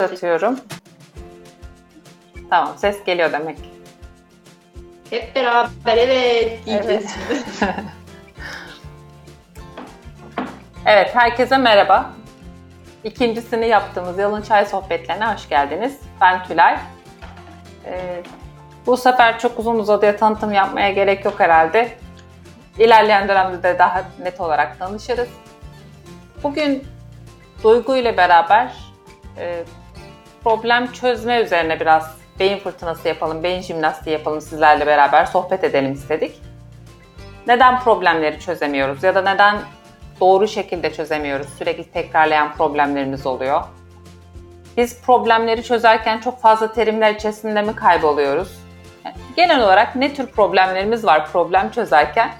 Atıyorum. Tamam ses geliyor demek. Hep beraber evet diyeceğiz Evet. Evet, herkese merhaba. İkincisini yaptığımız Yalın Çay Sohbetlerine hoş geldiniz. Ben Tülay. Ee, bu sefer çok uzun uzadıya tanıtım yapmaya gerek yok herhalde. İlerleyen dönemde de daha net olarak tanışırız. Bugün Duygu ile beraber e, problem çözme üzerine biraz beyin fırtınası yapalım, beyin jimnastiği yapalım sizlerle beraber sohbet edelim istedik. Neden problemleri çözemiyoruz ya da neden doğru şekilde çözemiyoruz? Sürekli tekrarlayan problemlerimiz oluyor. Biz problemleri çözerken çok fazla terimler içerisinde mi kayboluyoruz? Yani genel olarak ne tür problemlerimiz var problem çözerken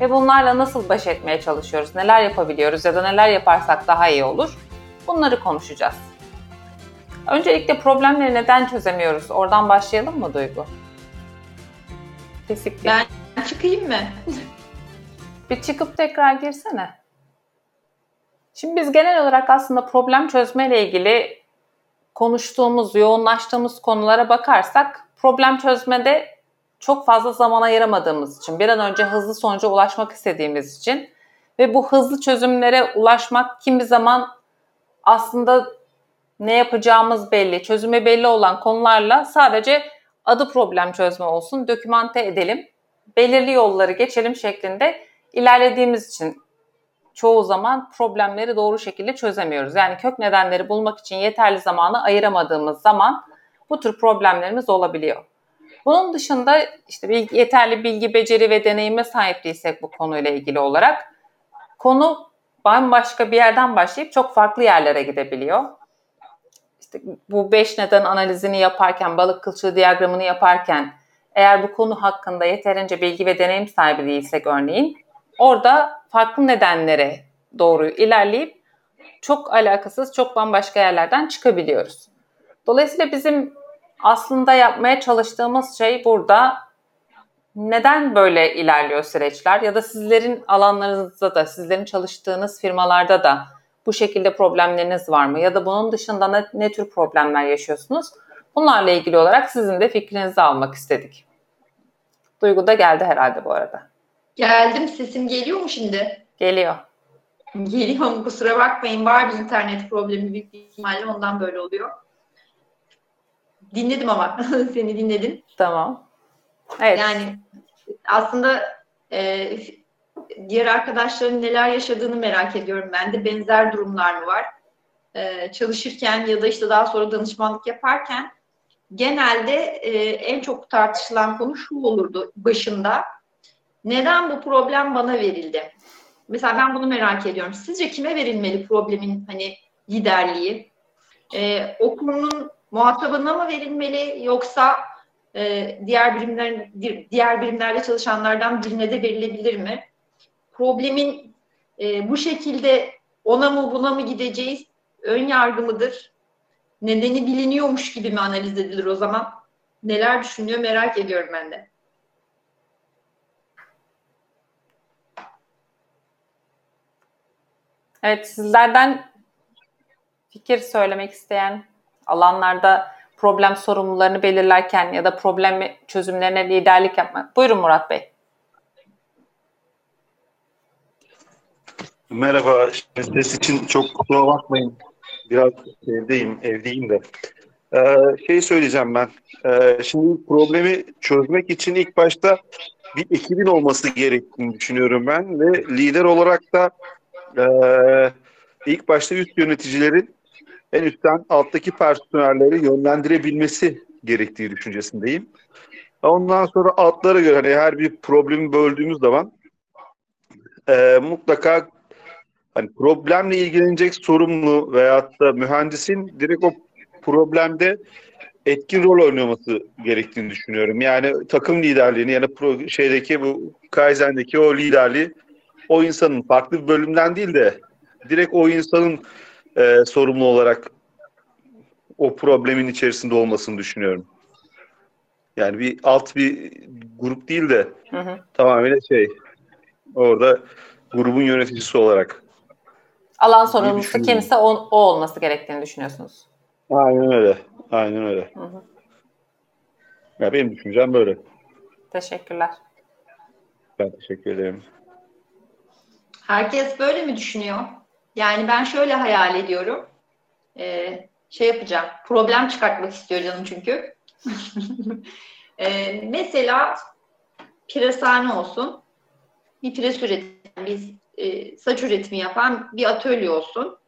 ve bunlarla nasıl baş etmeye çalışıyoruz? Neler yapabiliyoruz ya da neler yaparsak daha iyi olur? Bunları konuşacağız. Öncelikle problemleri neden çözemiyoruz? Oradan başlayalım mı Duygu? Kesinlikle. Ben çıkayım mı? Bir çıkıp tekrar girsene. Şimdi biz genel olarak aslında problem çözmeyle ilgili konuştuğumuz, yoğunlaştığımız konulara bakarsak problem çözmede çok fazla zaman ayıramadığımız için, bir an önce hızlı sonuca ulaşmak istediğimiz için ve bu hızlı çözümlere ulaşmak kimi zaman aslında ne yapacağımız belli, çözümü belli olan konularla sadece adı problem çözme olsun, dokümante edelim, belirli yolları geçelim şeklinde ilerlediğimiz için çoğu zaman problemleri doğru şekilde çözemiyoruz. Yani kök nedenleri bulmak için yeterli zamanı ayıramadığımız zaman bu tür problemlerimiz olabiliyor. Bunun dışında işte bilgi, yeterli bilgi, beceri ve deneyime sahip değilsek bu konuyla ilgili olarak konu bambaşka bir yerden başlayıp çok farklı yerlere gidebiliyor. Bu beş neden analizini yaparken, balık kılçığı diyagramını yaparken eğer bu konu hakkında yeterince bilgi ve deneyim sahibi değilsek örneğin orada farklı nedenlere doğru ilerleyip çok alakasız, çok bambaşka yerlerden çıkabiliyoruz. Dolayısıyla bizim aslında yapmaya çalıştığımız şey burada neden böyle ilerliyor süreçler ya da sizlerin alanlarınızda da, sizlerin çalıştığınız firmalarda da bu şekilde problemleriniz var mı? Ya da bunun dışında ne, ne tür problemler yaşıyorsunuz? Bunlarla ilgili olarak sizin de fikrinizi almak istedik. Duygu da geldi herhalde bu arada. Geldim sesim geliyor mu şimdi? Geliyor. Geliyor mu kusura bakmayın var bir internet problemi büyük ihtimalle ondan böyle oluyor. Dinledim ama seni dinledim. Tamam. Evet. Yani aslında e, diğer arkadaşların neler yaşadığını merak ediyorum ben de. Benzer durumlar mı var? E, çalışırken ya da işte daha sonra danışmanlık yaparken genelde e, en çok tartışılan konu şu olurdu başında. Neden bu problem bana verildi? Mesela ben bunu merak ediyorum. Sizce kime verilmeli problemin hani liderliği? E, o konunun muhatabına mı verilmeli yoksa e, diğer birimler diğer birimlerde çalışanlardan birine de verilebilir mi? Problemin e, bu şekilde ona mı buna mı gideceğiz ön yargı mıdır? Nedeni biliniyormuş gibi mi analiz edilir o zaman? Neler düşünüyor merak ediyorum ben de. Evet, sizlerden fikir söylemek isteyen alanlarda problem sorumlularını belirlerken ya da problem çözümlerine liderlik yapmak. Buyurun Murat Bey. Merhaba, ses için çok kusura bakmayın. Biraz evdeyim, evdeyim de. Ee, şey söyleyeceğim ben. Ee, şimdi problemi çözmek için ilk başta bir ekibin olması gerektiğini düşünüyorum ben ve lider olarak da e, ilk başta üst yöneticilerin en üstten alttaki personelleri yönlendirebilmesi gerektiği düşüncesindeyim. Ondan sonra altlara göre hani her bir problemi böldüğümüz zaman e, mutlaka hani problemle ilgilenecek sorumlu veyahut da mühendisin direkt o problemde etkin rol oynaması gerektiğini düşünüyorum. Yani takım liderliğini yani pro, şeydeki bu Kaizen'deki o liderliği o insanın farklı bir bölümden değil de direkt o insanın e, sorumlu olarak o problemin içerisinde olmasını düşünüyorum. Yani bir alt bir grup değil de Hı hı. tamamen şey orada grubun yöneticisi olarak Alan sorumlusu kimse o, o olması gerektiğini düşünüyorsunuz. Aynen öyle. Aynen öyle. Hı hı. Ya benim düşüncem böyle. Teşekkürler. Ben teşekkür ederim. Herkes böyle mi düşünüyor? Yani ben şöyle hayal ediyorum. Ee, şey yapacağım. Problem çıkartmak istiyor canım çünkü. ee, mesela pireshane olsun. Bir pires üreten, bir e, saç üretimi yapan bir atölye olsun.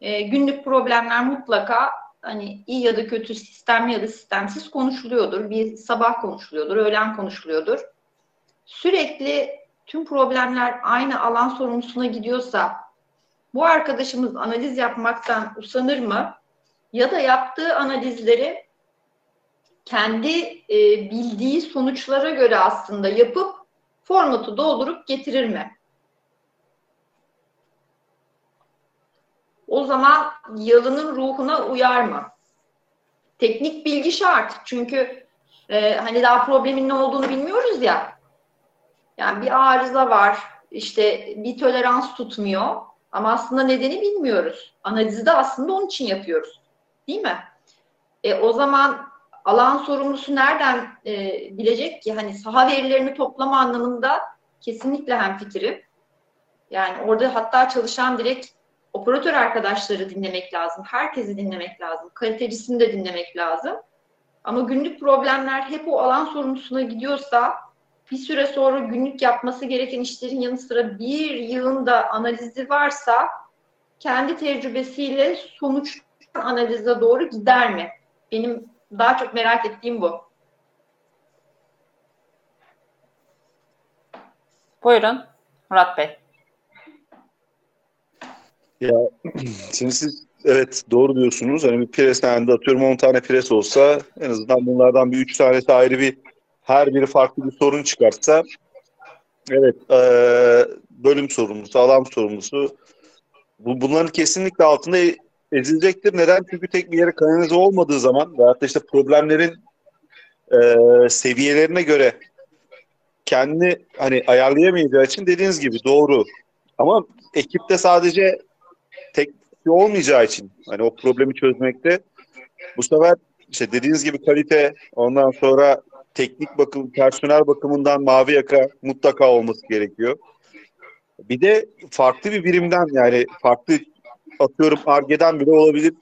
E, günlük problemler mutlaka hani iyi ya da kötü sistemli ya da sistemsiz konuşuluyordur. Bir sabah konuşuluyordur, öğlen konuşuluyordur. Sürekli tüm problemler aynı alan sorumlusuna gidiyorsa bu arkadaşımız analiz yapmaktan usanır mı? Ya da yaptığı analizleri kendi e, bildiği sonuçlara göre aslında yapıp formatı doldurup getirir mi? O zaman yalının ruhuna uyar mı? Teknik bilgi şart. Çünkü e, hani daha problemin ne olduğunu bilmiyoruz ya. Yani bir arıza var. İşte bir tolerans tutmuyor. Ama aslında nedeni bilmiyoruz. Analizi de aslında onun için yapıyoruz. Değil mi? E, o zaman alan sorumlusu nereden e, bilecek ki? Hani saha verilerini toplama anlamında kesinlikle hem fikrim. Yani orada hatta çalışan direkt operatör arkadaşları dinlemek lazım. Herkesi dinlemek lazım. Kalitecisini de dinlemek lazım. Ama günlük problemler hep o alan sorumlusuna gidiyorsa bir süre sonra günlük yapması gereken işlerin yanı sıra bir yılında analizi varsa kendi tecrübesiyle sonuç analize doğru gider mi? Benim daha çok merak ettiğim bu. Buyurun Murat Bey. Ya şimdi siz evet doğru diyorsunuz. Hani bir pres halinde atıyorum 10 tane pres olsa en azından bunlardan bir 3 tanesi ayrı bir her biri farklı bir sorun çıkartsa evet e, bölüm sorumlusu, alan sorumlusu bu, bunların kesinlikle altında ezilecektir. Neden? Çünkü tek bir yere kanalize olmadığı zaman veyahut da işte problemlerin e, seviyelerine göre kendini hani ayarlayamayacağı için dediğiniz gibi doğru. Ama ekipte sadece tek olmayacağı için hani o problemi çözmekte bu sefer işte dediğiniz gibi kalite ondan sonra teknik bakım, personel bakımından mavi yaka mutlaka olması gerekiyor. Bir de farklı bir birimden yani farklı atıyorum Arge'den bile olabilir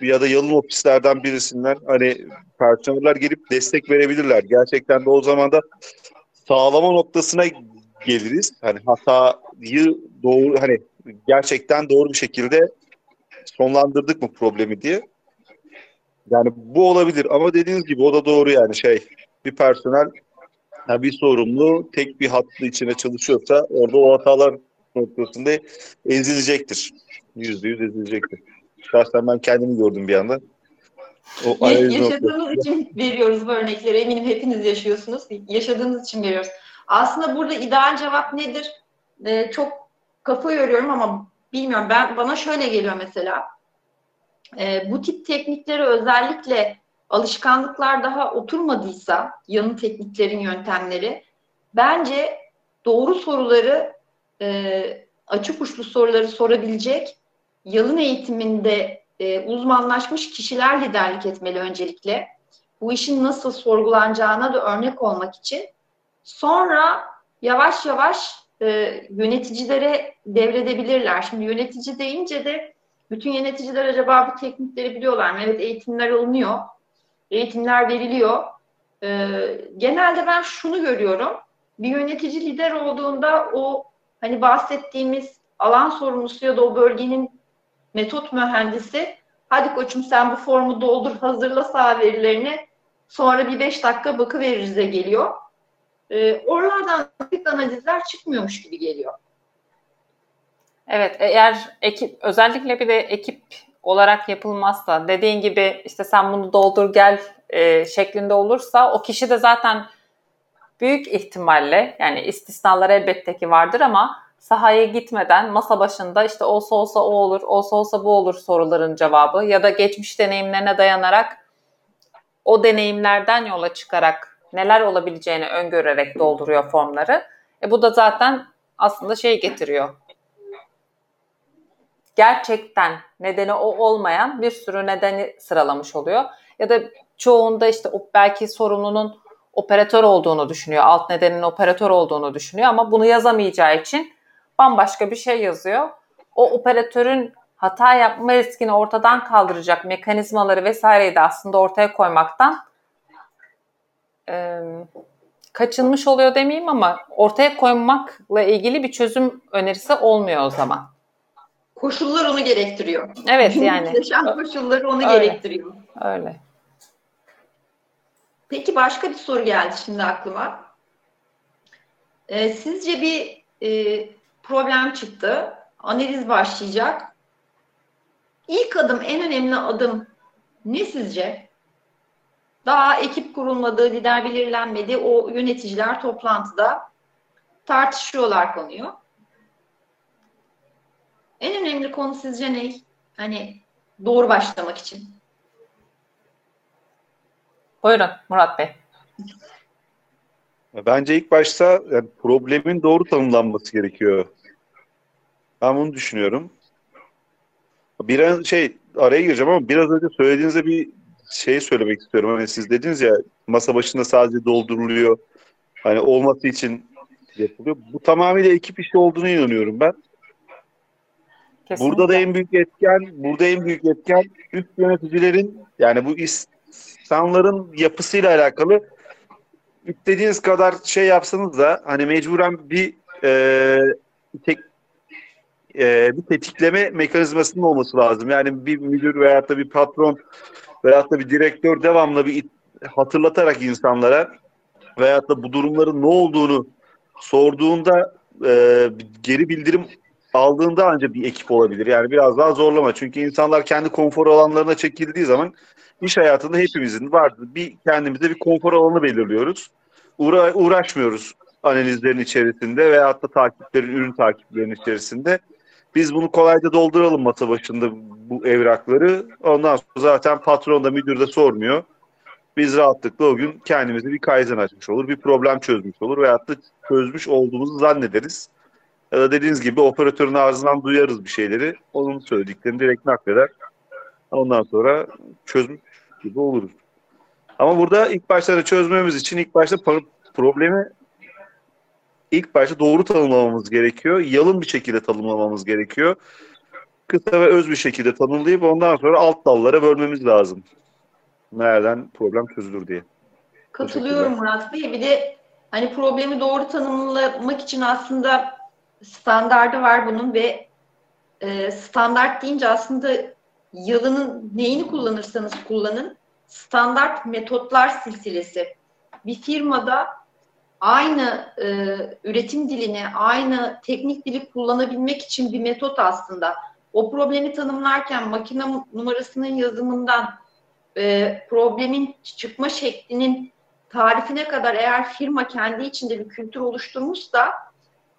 ya da yalın ofislerden birisinden hani personeller gelip destek verebilirler. Gerçekten de o zaman da sağlama noktasına geliriz. Hani hatayı doğru hani gerçekten doğru bir şekilde sonlandırdık mı problemi diye. Yani bu olabilir ama dediğiniz gibi o da doğru yani şey bir personel yani bir sorumlu tek bir hattı içine çalışıyorsa orada o hatalar noktasında ezilecektir. Yüzde yüz ezilecektir. Şahsen ben kendimi gördüm bir anda. O Yaşadığımız için veriyoruz bu örnekleri. Eminim hepiniz yaşıyorsunuz. Yaşadığınız için veriyoruz. Aslında burada ideal cevap nedir? Ee, çok kafa yoruyorum ama bilmiyorum. Ben bana şöyle geliyor mesela. Ee, bu tip teknikleri özellikle alışkanlıklar daha oturmadıysa, yanı tekniklerin yöntemleri, bence doğru soruları, e, açık uçlu soruları sorabilecek yalın eğitiminde e, uzmanlaşmış kişiler liderlik etmeli öncelikle. Bu işin nasıl sorgulanacağına da örnek olmak için. Sonra yavaş yavaş e, yöneticilere devredebilirler. Şimdi yönetici deyince de bütün yöneticiler acaba bu teknikleri biliyorlar mı? Evet eğitimler alınıyor eğitimler veriliyor. E, genelde ben şunu görüyorum. Bir yönetici lider olduğunda o hani bahsettiğimiz alan sorumlusu ya da o bölgenin metot mühendisi hadi koçum sen bu formu doldur hazırla sağ verilerini sonra bir beş dakika bakı veririze geliyor. E, oralardan analizler çıkmıyormuş gibi geliyor. Evet eğer ekip özellikle bir de ekip olarak yapılmazsa dediğin gibi işte sen bunu doldur gel e, şeklinde olursa o kişi de zaten büyük ihtimalle yani istisnalar elbette ki vardır ama sahaya gitmeden masa başında işte olsa olsa o olur, olsa olsa bu olur soruların cevabı ya da geçmiş deneyimlerine dayanarak o deneyimlerden yola çıkarak neler olabileceğini öngörerek dolduruyor formları. E bu da zaten aslında şey getiriyor gerçekten nedeni o olmayan bir sürü nedeni sıralamış oluyor. Ya da çoğunda işte o belki sorumlunun operatör olduğunu düşünüyor. Alt nedenin operatör olduğunu düşünüyor ama bunu yazamayacağı için bambaşka bir şey yazıyor. O operatörün hata yapma riskini ortadan kaldıracak mekanizmaları vesaireyi de aslında ortaya koymaktan e, kaçınmış oluyor demeyeyim ama ortaya koymakla ilgili bir çözüm önerisi olmuyor o zaman. Koşullar onu gerektiriyor. Evet yani. Yaşam koşulları onu öyle, gerektiriyor. Öyle. Peki başka bir soru geldi şimdi aklıma. Ee, sizce bir e, problem çıktı. Analiz başlayacak. İlk adım, en önemli adım ne sizce? Daha ekip kurulmadı, lider belirlenmedi. O yöneticiler toplantıda tartışıyorlar konuyu. En önemli konu sizce ne? Hani doğru başlamak için. Buyurun Murat Bey. Bence ilk başta yani problemin doğru tanımlanması gerekiyor. Ben bunu düşünüyorum. Biraz şey araya gireceğim ama biraz önce söylediğinizde bir şey söylemek istiyorum. Hani siz dediniz ya masa başında sadece dolduruluyor. Hani olması için yapılıyor. Bu tamamıyla ekip işi olduğunu inanıyorum ben. Kesinlikle. Burada da en büyük etken, burada en büyük etken üst yöneticilerin yani bu insanların yapısıyla alakalı istediğiniz kadar şey yapsanız da hani mecburen bir e, tek e, bir tetikleme mekanizmasının olması lazım. Yani bir müdür veyahut da bir patron veyahut da bir direktör devamlı bir hatırlatarak insanlara veyahut da bu durumların ne olduğunu sorduğunda e, geri bildirim aldığında ancak bir ekip olabilir. Yani biraz daha zorlama. Çünkü insanlar kendi konfor alanlarına çekildiği zaman iş hayatında hepimizin vardır. Bir kendimize bir konfor alanı belirliyoruz. Uğra uğraşmıyoruz analizlerin içerisinde veya hatta takiplerin, ürün takiplerinin içerisinde. Biz bunu kolayca dolduralım masa başında bu evrakları. Ondan sonra zaten patron da müdür de sormuyor. Biz rahatlıkla o gün kendimize bir kaizen açmış olur, bir problem çözmüş olur veyahut da çözmüş olduğumuzu zannederiz. Ya da dediğiniz gibi operatörün ağzından duyarız bir şeyleri. Onun söylediklerini direkt nakleder. Ondan sonra çözmüş gibi oluruz. Ama burada ilk başta da çözmemiz için ilk başta problemi ilk başta doğru tanımlamamız gerekiyor. Yalın bir şekilde tanımlamamız gerekiyor. Kısa ve öz bir şekilde tanımlayıp ondan sonra alt dallara bölmemiz lazım. Nereden problem çözülür diye. Katılıyorum Murat Bey. Bir de hani problemi doğru tanımlamak için aslında standardı var bunun ve e, standart deyince aslında yalının neyini kullanırsanız kullanın standart metotlar silsilesi. Bir firmada aynı e, üretim dilini, aynı teknik dili kullanabilmek için bir metot aslında. O problemi tanımlarken makine numarasının yazımından e, problemin çıkma şeklinin tarifine kadar eğer firma kendi içinde bir kültür oluşturmuşsa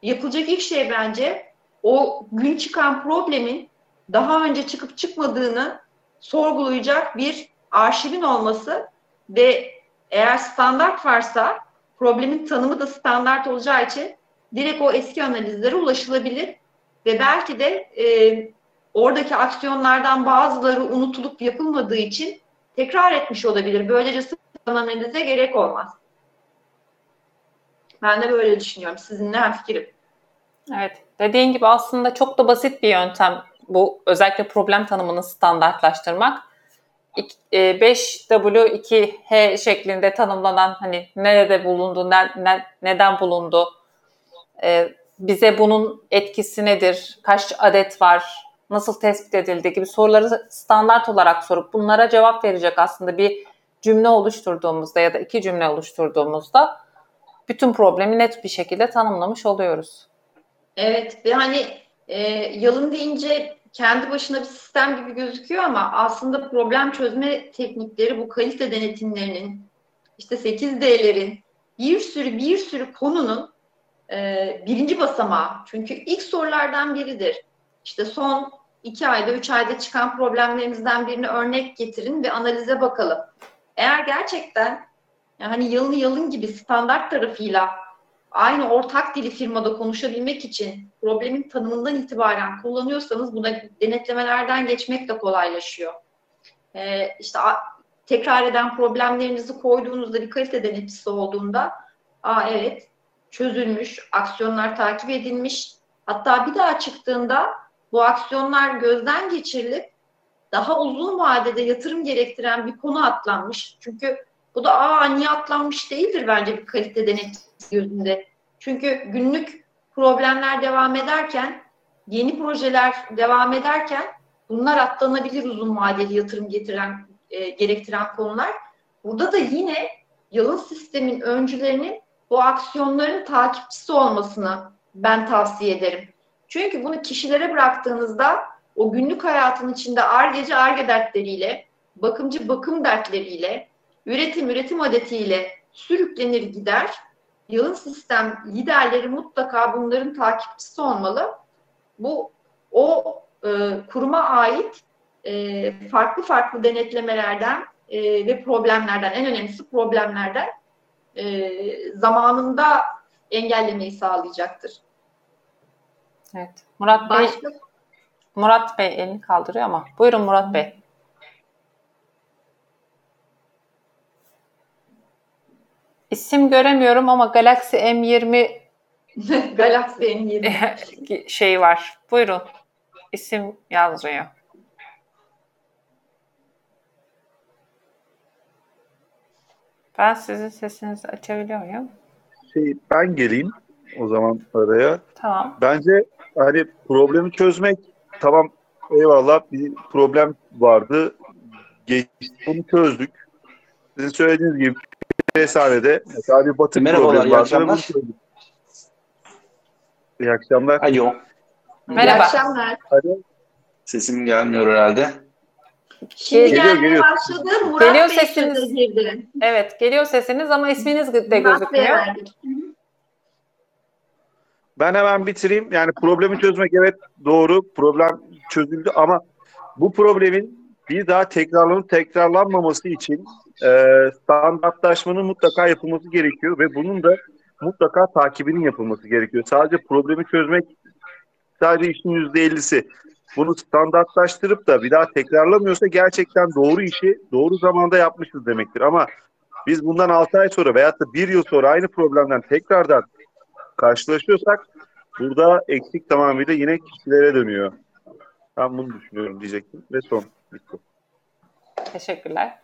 yapılacak ilk şey bence o gün çıkan problemin daha önce çıkıp çıkmadığını sorgulayacak bir arşivin olması ve eğer standart varsa problemin tanımı da standart olacağı için direkt o eski analizlere ulaşılabilir ve belki de e, oradaki aksiyonlardan bazıları unutulup yapılmadığı için tekrar etmiş olabilir. Böylece sıfır analize gerek olmaz. Ben de böyle düşünüyorum. Sizinle hem fikrim. Evet. Dediğin gibi aslında çok da basit bir yöntem bu özellikle problem tanımını standartlaştırmak. 5W2H e, şeklinde tanımlanan hani nerede bulundu, ne, ne, neden bulundu, e, bize bunun etkisi nedir, kaç adet var, nasıl tespit edildi? Gibi soruları standart olarak sorup bunlara cevap verecek aslında bir cümle oluşturduğumuzda ya da iki cümle oluşturduğumuzda bütün problemi net bir şekilde tanımlamış oluyoruz. Evet ve hani e, yalın deyince kendi başına bir sistem gibi gözüküyor ama aslında problem çözme teknikleri bu kalite denetimlerinin işte 8D'lerin bir sürü bir sürü konunun e, birinci basamağı. Çünkü ilk sorulardan biridir. İşte son iki ayda, üç ayda çıkan problemlerimizden birini örnek getirin ve analize bakalım. Eğer gerçekten yani yalın yalın gibi standart tarafıyla aynı ortak dili firmada konuşabilmek için problemin tanımından itibaren kullanıyorsanız buna denetlemelerden geçmek de kolaylaşıyor. Ee, işte tekrar eden problemlerinizi koyduğunuzda bir kalite denetçisi olduğunda aa evet çözülmüş, aksiyonlar takip edilmiş. Hatta bir daha çıktığında bu aksiyonlar gözden geçirilip daha uzun vadede yatırım gerektiren bir konu atlanmış. Çünkü bu da aa niye atlanmış değildir bence bir kalite denetçisi gözünde. Çünkü günlük problemler devam ederken, yeni projeler devam ederken bunlar atlanabilir uzun vadeli yatırım getiren, e, gerektiren konular. Burada da yine yalın sistemin öncülerinin bu aksiyonların takipçisi olmasını ben tavsiye ederim. Çünkü bunu kişilere bıraktığınızda o günlük hayatın içinde argeci arge dertleriyle, bakımcı bakım dertleriyle, üretim üretim adetiyle sürüklenir gider. Yalın sistem liderleri mutlaka bunların takipçisi olmalı. Bu o e, kuruma ait e, farklı farklı denetlemelerden e, ve problemlerden, en önemlisi problemlerden e, zamanında engellemeyi sağlayacaktır. Evet. Murat Bey Başka... Murat Bey elini kaldırıyor ama. Buyurun Murat Bey. İsim göremiyorum ama Galaxy M20 Galaxy M20 şey var. Buyurun. İsim yazmıyor. Ben sizin sesinizi açabiliyor muyum? Şey, ben geleyim o zaman araya. Tamam. Bence hani problemi çözmek tamam eyvallah bir problem vardı. Geçti bunu çözdük. Sizin söylediğiniz gibi Resane'de mesela bir batık Merhabalar. Iyi akşamlar. İyi akşamlar. Alo. Merhaba. İyi akşamlar. Alo. Sesim gelmiyor herhalde. Şimdi geliyor, gelmeye geliyor. başladı. Murat geliyor Bey sesiniz. Girdi. Evet geliyor sesiniz ama isminiz de gözükmüyor. Ben hemen bitireyim. Yani problemi çözmek evet doğru. Problem çözüldü ama bu problemin bir daha tekrarlanıp tekrarlanmaması için e, standartlaşmanın mutlaka yapılması gerekiyor ve bunun da mutlaka takibinin yapılması gerekiyor. Sadece problemi çözmek sadece işin yüzde ellisi. Bunu standartlaştırıp da bir daha tekrarlamıyorsa gerçekten doğru işi doğru zamanda yapmışız demektir. Ama biz bundan 6 ay sonra veyahut da 1 yıl sonra aynı problemden tekrardan karşılaşıyorsak burada eksik tamamıyla yine kişilere dönüyor. Ben bunu düşünüyorum diyecektim ve son. Bitti. Teşekkürler.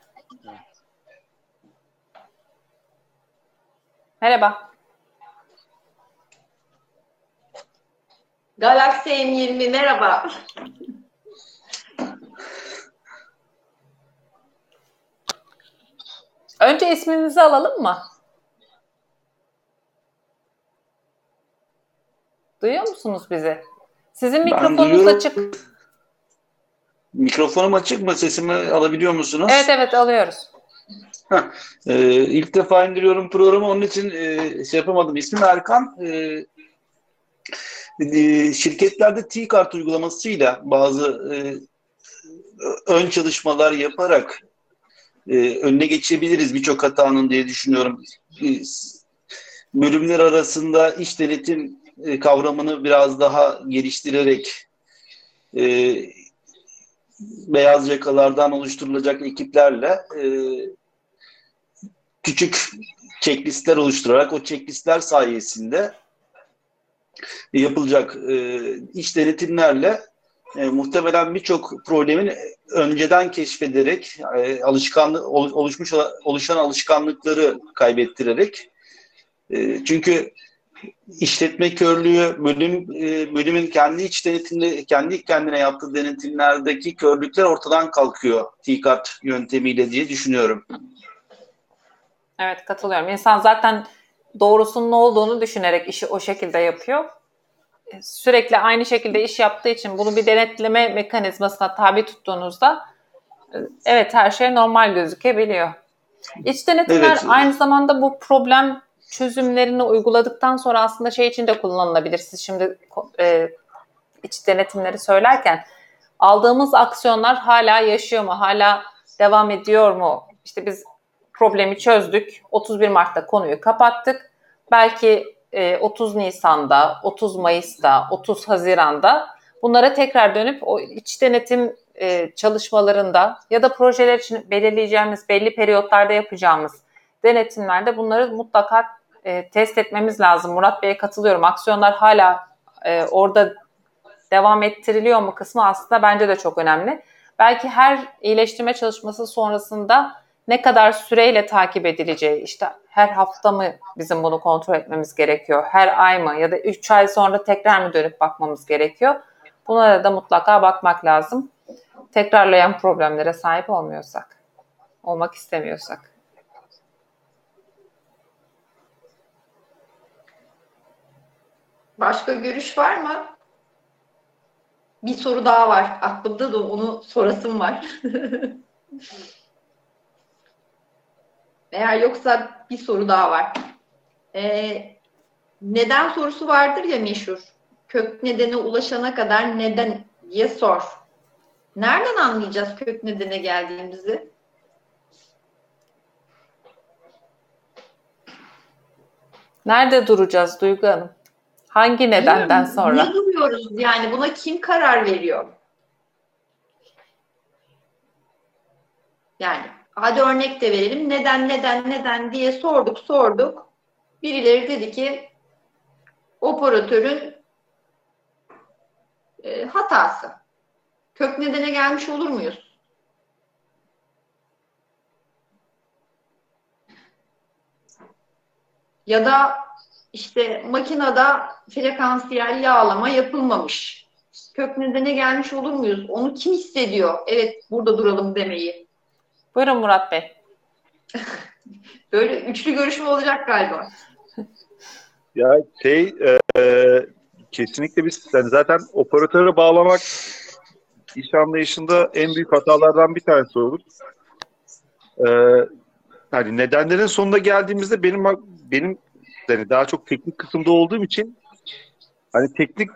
Merhaba. Galaxy M20 merhaba. Önce isminizi alalım mı? Duyuyor musunuz bizi? Sizin mikrofonunuz açık. Mikrofonum açık mı? Sesimi alabiliyor musunuz? Evet evet alıyoruz. Heh, e, ilk defa indiriyorum programı onun için e, şey yapamadım. İsmim Erkan. E, e, şirketlerde T-Kart uygulamasıyla bazı e, ön çalışmalar yaparak e, önüne geçebiliriz birçok hatanın diye düşünüyorum. E, bölümler arasında iş denetim e, kavramını biraz daha geliştirerek e, beyaz yakalardan oluşturulacak ekiplerle e, küçük checklistler oluşturarak o checklistler sayesinde yapılacak e, iş denetimlerle e, muhtemelen birçok problemin önceden keşfederek e, alışkanlık oluşmuş oluşan alışkanlıkları kaybettirerek e, çünkü işletme körlüğü bölüm e, bölümün kendi iç denetimde kendi kendine yaptığı denetimlerdeki körlükler ortadan kalkıyor TİKAT yöntemiyle diye düşünüyorum. Evet katılıyorum. İnsan zaten doğrusunun ne olduğunu düşünerek işi o şekilde yapıyor. E, sürekli aynı şekilde iş yaptığı için bunu bir denetleme mekanizmasına tabi tuttuğunuzda e, evet her şey normal gözükebiliyor. İç denetimler evet. aynı zamanda bu problem çözümlerini uyguladıktan sonra aslında şey için de kullanılabilir. Siz şimdi e, iç denetimleri söylerken aldığımız aksiyonlar hala yaşıyor mu? Hala devam ediyor mu? İşte biz problemi çözdük. 31 Mart'ta konuyu kapattık. Belki 30 e, Nisan'da, 30 Mayıs'ta, 30 Haziran'da bunlara tekrar dönüp o iç denetim e, çalışmalarında ya da projeler için belirleyeceğimiz belli periyotlarda yapacağımız denetimlerde bunları mutlaka e, test etmemiz lazım. Murat Bey'e katılıyorum. Aksiyonlar hala e, orada devam ettiriliyor mu kısmı aslında bence de çok önemli. Belki her iyileştirme çalışması sonrasında ne kadar süreyle takip edileceği, işte her hafta mı bizim bunu kontrol etmemiz gerekiyor, her ay mı ya da 3 ay sonra tekrar mı dönüp bakmamız gerekiyor? Bunlara da mutlaka bakmak lazım. Tekrarlayan problemlere sahip olmuyorsak, olmak istemiyorsak. Başka görüş var mı? Bir soru daha var. Aklımda da onu sorasım var. Eğer yoksa bir soru daha var. Ee, neden sorusu vardır ya meşhur. Kök nedene ulaşana kadar neden diye sor. Nereden anlayacağız kök nedene geldiğimizi? Nerede duracağız Duygu Hanım? Hangi nedenden sonra? Ne duruyoruz yani buna kim karar veriyor? Yani hadi örnek de verelim. Neden neden neden diye sorduk sorduk. Birileri dedi ki operatörün e, hatası. Kök nedene gelmiş olur muyuz? Ya da işte makinada frekansiyel yağlama yapılmamış. Kök nedene gelmiş olur muyuz? Onu kim hissediyor? Evet burada duralım demeyi. Buyurun Murat Bey. Böyle üçlü görüşme olacak galiba. Ya şey e, kesinlikle biz yani zaten operatöre bağlamak iş anlayışında en büyük hatalardan bir tanesi olur. Ee, hani nedenlerin sonunda geldiğimizde benim benim yani daha çok teknik kısımda olduğum için hani teknik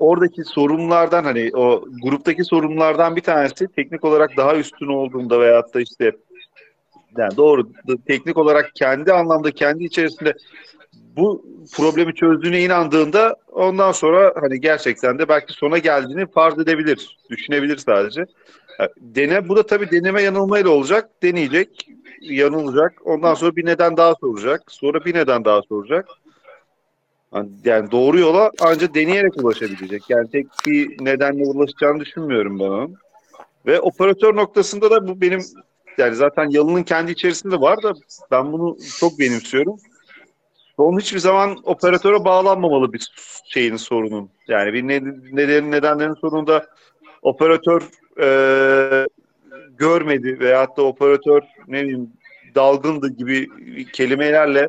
oradaki sorunlardan hani o gruptaki sorunlardan bir tanesi teknik olarak daha üstün olduğunda veyahut da işte yani doğru teknik olarak kendi anlamda kendi içerisinde bu problemi çözdüğüne inandığında ondan sonra hani gerçekten de belki sona geldiğini farz edebilir, düşünebilir sadece. Dene, bu da tabii deneme yanılmayla olacak. Deneyecek, yanılacak. Ondan sonra bir neden daha soracak. Sonra bir neden daha soracak. Yani doğru yola ancak deneyerek ulaşabilecek. Yani tek bir nedenle ulaşacağını düşünmüyorum ben onun. Ve operatör noktasında da bu benim yani zaten yalının kendi içerisinde var da ben bunu çok benimsiyorum. Onun hiçbir zaman operatöre bağlanmamalı bir şeyin sorunun. Yani bir neden, nedenlerin sonunda operatör e, görmedi veyahut da operatör ne bileyim dalgındı gibi kelimelerle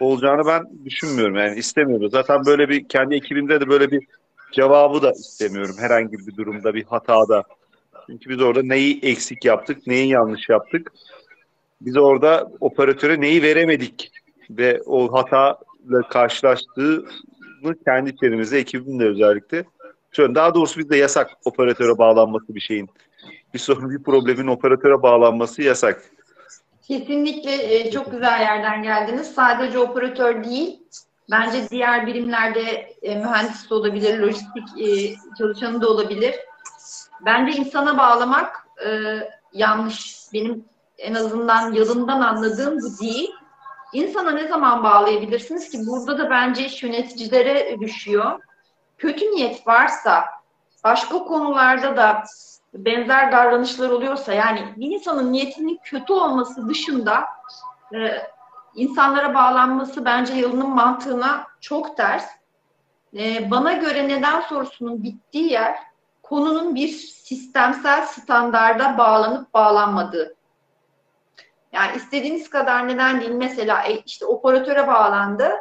olacağını ben düşünmüyorum. Yani istemiyorum. Zaten böyle bir kendi ekibimde de böyle bir cevabı da istemiyorum herhangi bir durumda bir hatada. Çünkü biz orada neyi eksik yaptık, neyi yanlış yaptık. Biz orada operatöre neyi veremedik ve o hatayla karşılaştığını kendi içerimizde ekibimde özellikle. Şöyle daha doğrusu bizde yasak operatöre bağlanması bir şeyin. Bir sorun, bir problemin operatöre bağlanması yasak. Kesinlikle e, çok güzel yerden geldiniz. Sadece operatör değil, bence diğer birimlerde e, mühendis de olabilir, lojistik e, çalışanı da olabilir. Bence insana bağlamak e, yanlış. Benim en azından yalından anladığım bu değil. İnsana ne zaman bağlayabilirsiniz ki? Burada da bence iş yöneticilere düşüyor. Kötü niyet varsa, başka konularda da benzer davranışlar oluyorsa yani bir insanın niyetinin kötü olması dışında e, insanlara bağlanması bence yılının mantığına çok ters. E, bana göre neden sorusunun bittiği yer konunun bir sistemsel standarda bağlanıp bağlanmadığı. Yani istediğiniz kadar neden değil. Mesela e, işte operatöre bağlandı.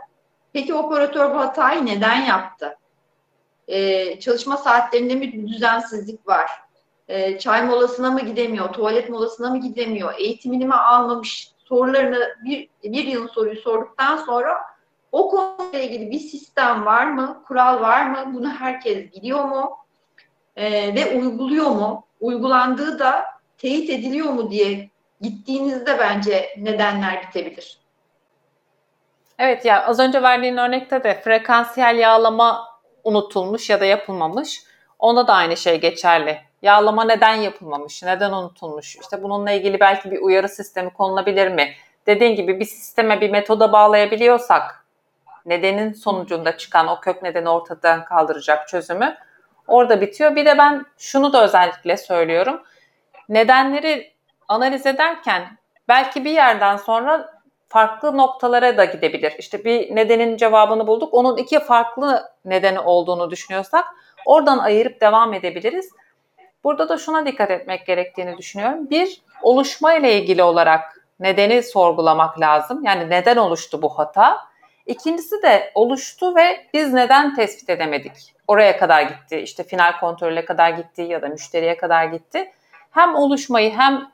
Peki operatör bu hatayı neden yaptı? Ee, çalışma saatlerinde mi düzensizlik var? Ee, çay molasına mı gidemiyor? Tuvalet molasına mı gidemiyor? Eğitimini mi almamış? Sorularını bir, bir yıl soruyu sorduktan sonra o konuyla ilgili bir sistem var mı? Kural var mı? Bunu herkes biliyor mu? Ee, ve uyguluyor mu? Uygulandığı da teyit ediliyor mu diye gittiğinizde bence nedenler bitebilir. Evet ya az önce verdiğin örnekte de frekansiyel yağlama unutulmuş ya da yapılmamış. Onda da aynı şey geçerli. Yağlama neden yapılmamış, neden unutulmuş? İşte bununla ilgili belki bir uyarı sistemi konulabilir mi? Dediğin gibi bir sisteme, bir metoda bağlayabiliyorsak nedenin sonucunda çıkan o kök nedeni ortadan kaldıracak çözümü orada bitiyor. Bir de ben şunu da özellikle söylüyorum. Nedenleri analiz ederken belki bir yerden sonra farklı noktalara da gidebilir. İşte bir nedenin cevabını bulduk. Onun iki farklı nedeni olduğunu düşünüyorsak oradan ayırıp devam edebiliriz. Burada da şuna dikkat etmek gerektiğini düşünüyorum. Bir, oluşma ile ilgili olarak nedeni sorgulamak lazım. Yani neden oluştu bu hata? İkincisi de oluştu ve biz neden tespit edemedik? Oraya kadar gitti, işte final kontrole kadar gitti ya da müşteriye kadar gitti. Hem oluşmayı hem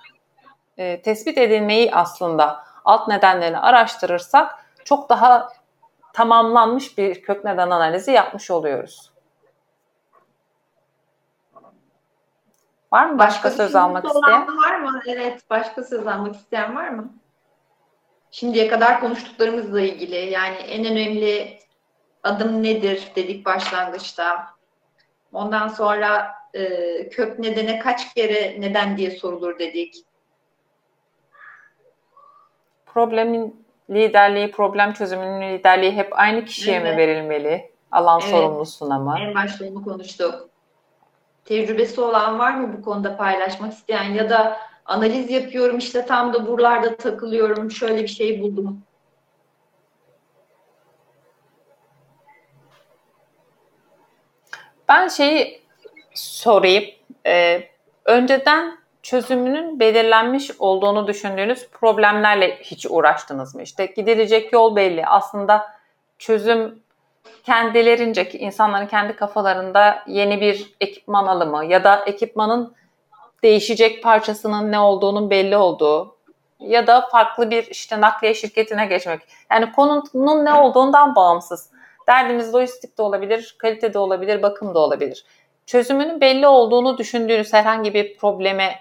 e, tespit edilmeyi aslında alt nedenlerini araştırırsak çok daha tamamlanmış bir kök neden analizi yapmış oluyoruz. Var mı başka, başka söz almak isteyen? Var mı? Evet, başka söz almak isteyen var mı? Şimdiye kadar konuştuklarımızla ilgili yani en önemli adım nedir dedik başlangıçta. Ondan sonra e, kök nedene kaç kere neden diye sorulur dedik. Problemin liderliği, problem çözümünün liderliği hep aynı kişiye evet. mi verilmeli? Alan evet. sorumlusuna mı? En başta onu konuştuk. Tecrübesi olan var mı bu konuda paylaşmak isteyen ya da analiz yapıyorum işte tam da buralarda takılıyorum şöyle bir şey buldum. Ben şeyi sorayım. Ee, önceden çözümünün belirlenmiş olduğunu düşündüğünüz problemlerle hiç uğraştınız mı? İşte gidilecek yol belli. Aslında çözüm kendilerince, insanların kendi kafalarında yeni bir ekipman alımı ya da ekipmanın değişecek parçasının ne olduğunun belli olduğu ya da farklı bir işte nakliye şirketine geçmek. Yani konunun ne olduğundan bağımsız. Derdimiz lojistik de olabilir, kalite de olabilir, bakım da olabilir. Çözümünün belli olduğunu düşündüğünüz herhangi bir probleme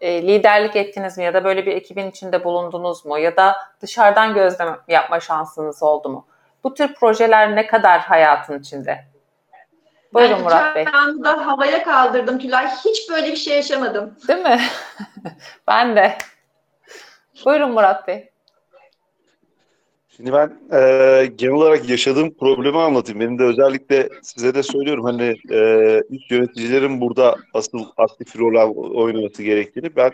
e, liderlik ettiniz mi ya da böyle bir ekibin içinde bulundunuz mu ya da dışarıdan gözlem yapma şansınız oldu mu? Bu tür projeler ne kadar hayatın içinde? Buyurun ben Murat Bey. Ben da havaya kaldırdım Tülay. Hiç böyle bir şey yaşamadım. Değil mi? ben de. Buyurun Murat Bey. Şimdi ben e, genel olarak yaşadığım problemi anlatayım. Benim de özellikle size de söylüyorum hani e, üst yöneticilerin burada asıl aktif rol oynaması gerektiğini. Ben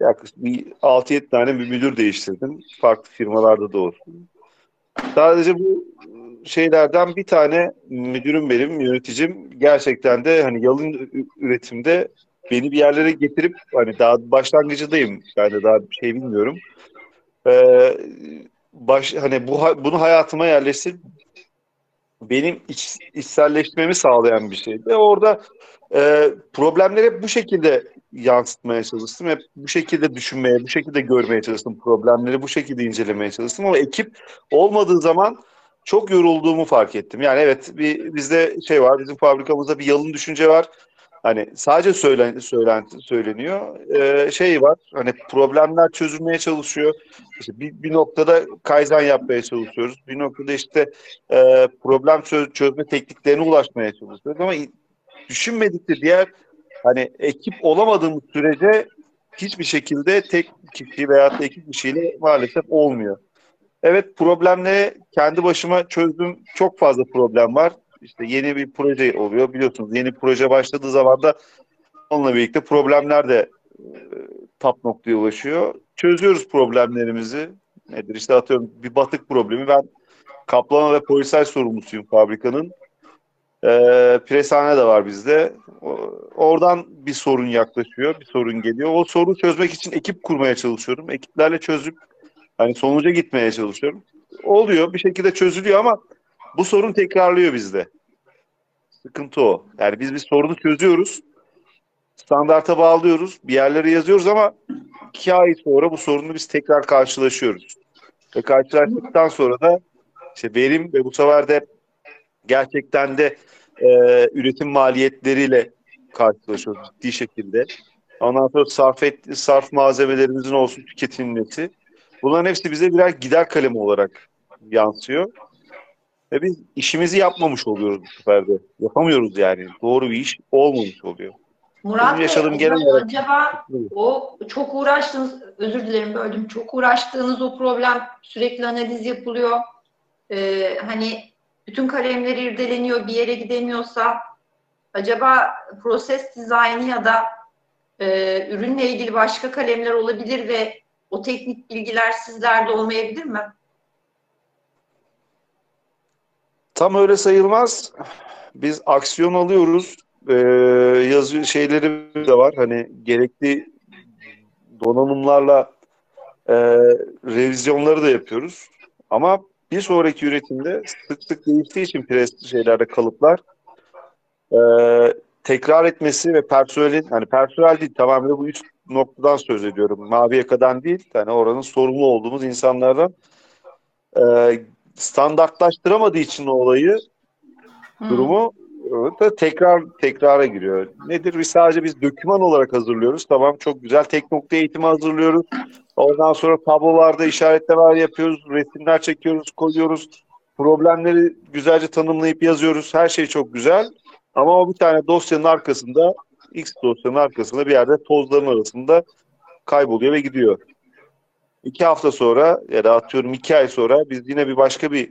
yaklaşık bir 6-7 tane bir müdür değiştirdim. Farklı firmalarda da olsun. Sadece bu şeylerden bir tane müdürüm benim, yöneticim gerçekten de hani yalın üretimde beni bir yerlere getirip hani daha başlangıcıdayım. Ben de daha bir şey bilmiyorum. Ee, baş, hani bu bunu hayatıma yerleştirip benim iç, içselleşmemi sağlayan bir şeydi. Orada e, problemleri hep bu şekilde yansıtmaya çalıştım. Hep bu şekilde düşünmeye, bu şekilde görmeye çalıştım problemleri, bu şekilde incelemeye çalıştım. Ama ekip olmadığı zaman çok yorulduğumu fark ettim. Yani evet bir bizde şey var, bizim fabrikamızda bir yalın düşünce var. Hani sadece söylen, söylen söyleniyor. Ee, şey var. Hani problemler çözülmeye çalışıyor. İşte bir, bir noktada kaizen yapmaya çalışıyoruz. Bir noktada işte e, problem çöz, çözme tekniklerine ulaşmaya çalışıyoruz. Ama düşünmedikçe diğer hani ekip olamadığımız sürece hiçbir şekilde tek kişi veya tek kişiyle maalesef olmuyor. Evet problemleri kendi başıma çözdüm. Çok fazla problem var. İşte yeni bir proje oluyor biliyorsunuz. Yeni proje başladığı zaman da onunla birlikte problemler de e, tap noktaya ulaşıyor. Çözüyoruz problemlerimizi. Nedir işte atıyorum bir batık problemi. Ben kaplama ve polisaj sorumlusuyum fabrikanın. E, presane de var bizde. oradan bir sorun yaklaşıyor, bir sorun geliyor. O sorunu çözmek için ekip kurmaya çalışıyorum. Ekiplerle çözüp hani sonuca gitmeye çalışıyorum. Oluyor, bir şekilde çözülüyor ama bu sorun tekrarlıyor bizde. Sıkıntı o. Yani biz bir sorunu çözüyoruz. Standarta bağlıyoruz. Bir yerlere yazıyoruz ama iki ay sonra bu sorunu biz tekrar karşılaşıyoruz. Ve karşılaştıktan sonra da işte verim ve bu sefer de gerçekten de e, üretim maliyetleriyle karşılaşıyoruz ciddi şekilde. Ondan sonra sarf, et, sarf malzemelerimizin olsun tüketilmesi. Bunların hepsi bize birer gider kalemi olarak yansıyor. Ve biz işimizi yapmamış oluyoruz bu sefer de. Yapamıyoruz yani. Doğru bir iş olmamış oluyor. Murat Bey, yaşadığım genel olarak- acaba o çok uğraştığınız, özür dilerim böldüm, çok uğraştığınız o problem sürekli analiz yapılıyor. Ee, hani bütün kalemler irdeleniyor, bir yere gidemiyorsa acaba proses dizaynı ya da e, ürünle ilgili başka kalemler olabilir ve o teknik bilgiler sizlerde olmayabilir mi? Tam öyle sayılmaz. Biz aksiyon alıyoruz. Ee, yazı şeyleri de var. Hani gerekli donanımlarla e, revizyonları da yapıyoruz. Ama bir sonraki üretimde sık sık değiştiği için pres şeylerde kalıplar e, tekrar etmesi ve personelin hani personel değil tamamen bu üst noktadan söz ediyorum. Mavi yakadan değil. Yani oranın sorumlu olduğumuz insanlardan e, standartlaştıramadığı için olayı Hmm. durumu e, da tekrar tekrara giriyor. Nedir? Biz sadece biz doküman olarak hazırlıyoruz. Tamam çok güzel. Tek nokta eğitimi hazırlıyoruz. Ondan sonra tablolarda işaretlemeler yapıyoruz. Resimler çekiyoruz, koyuyoruz. Problemleri güzelce tanımlayıp yazıyoruz. Her şey çok güzel. Ama o bir tane dosyanın arkasında X dosyanın arkasında bir yerde tozların arasında kayboluyor ve gidiyor. İki hafta sonra ya da atıyorum iki ay sonra biz yine bir başka bir e,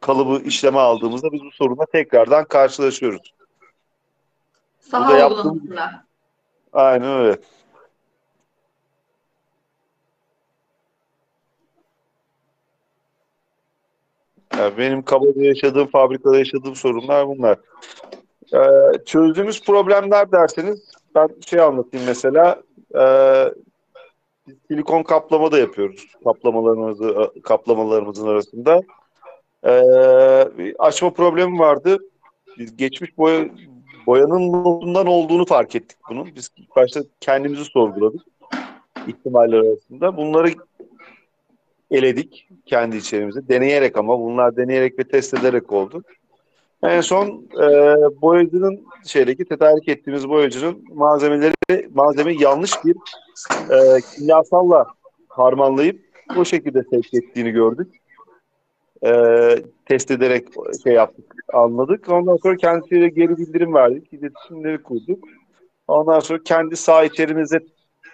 kalıbı işleme aldığımızda biz bu sorunla tekrardan karşılaşıyoruz. Saha uygulamasında. Aynen öyle. Yani benim kabaca yaşadığım, fabrikada yaşadığım sorunlar bunlar. Ee, çözdüğümüz problemler derseniz ben şey anlatayım mesela. Ee, silikon kaplama da yapıyoruz. Kaplamalarımızı, kaplamalarımızın arasında. Ee, açma problemi vardı. Biz geçmiş boya, boyanın notundan olduğunu fark ettik bunun. Biz başta kendimizi sorguladık ihtimaller arasında. Bunları eledik kendi içerimize. Deneyerek ama bunlar deneyerek ve test ederek oldu. En son e, boyacının şeydeki tedarik ettiğimiz boyacının malzemeleri malzemeyi yanlış bir e, kimyasalla harmanlayıp o şekilde sevk ettiğini gördük. E, test ederek şey yaptık, anladık. Ondan sonra kendisiyle geri bildirim verdik, iletişimleri kurduk. Ondan sonra kendi saha içerimizde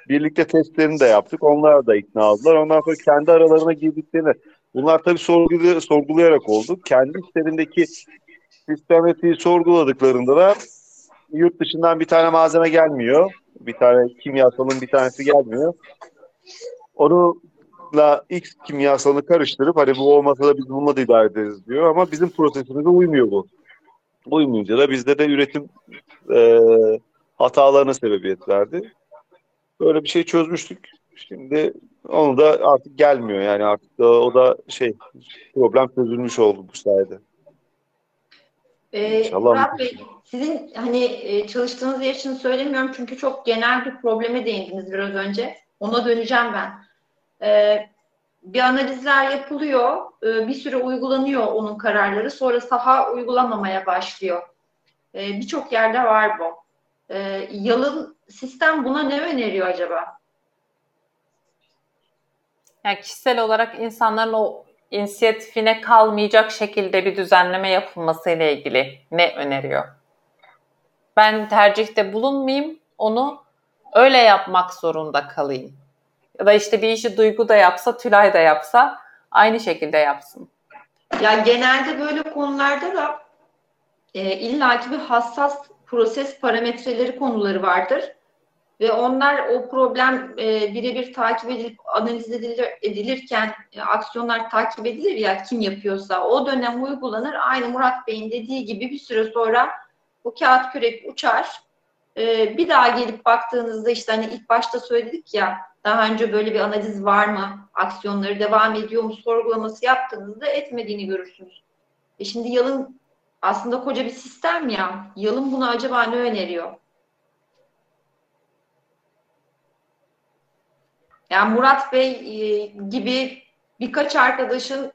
birlikte testlerini de yaptık. Onlar da ikna oldular. Ondan sonra kendi aralarına girdiklerini bunlar tabii sorgulay- sorgulayarak oldu. Kendi içlerindeki sistematiği sorguladıklarında da yurt dışından bir tane malzeme gelmiyor. Bir tane kimyasalın bir tanesi gelmiyor. Onunla X kimyasalını karıştırıp hani bu olmasa da biz bununla da idare ederiz diyor. Ama bizim prosesimize uymuyor bu. Uymayınca da bizde de üretim e, hatalarına sebebiyet verdi. Böyle bir şey çözmüştük. Şimdi onu da artık gelmiyor yani artık da, o da şey problem çözülmüş oldu bu sayede. Ee, İnşallah. Murat Bey, sizin hani e, çalıştığınız yer için söylemiyorum çünkü çok genel bir probleme değindiniz biraz önce. Ona döneceğim ben. Ee, bir analizler yapılıyor, e, bir süre uygulanıyor onun kararları, sonra saha uygulamamaya başlıyor. Ee, Birçok yerde var bu. Ee, yalın sistem buna ne öneriyor acaba? Yani kişisel olarak insanların o inisiyatifine kalmayacak şekilde bir düzenleme yapılması ile ilgili ne öneriyor? Ben tercihte bulunmayayım, onu öyle yapmak zorunda kalayım. Ya da işte bir işi Duygu da yapsa, Tülay da yapsa aynı şekilde yapsın. Ya genelde böyle konularda da e, illaki bir hassas proses parametreleri konuları vardır. Ve onlar o problem e, birebir takip edilip analiz edilir, edilirken e, aksiyonlar takip edilir ya kim yapıyorsa o dönem uygulanır. Aynı Murat Bey'in dediği gibi bir süre sonra bu kağıt kürek uçar. E, bir daha gelip baktığınızda işte hani ilk başta söyledik ya daha önce böyle bir analiz var mı? Aksiyonları devam ediyor mu? Sorgulaması yaptığınızda etmediğini görürsünüz. E şimdi yalın aslında koca bir sistem ya. Yalın buna acaba ne öneriyor? Yani Murat Bey e, gibi birkaç arkadaşın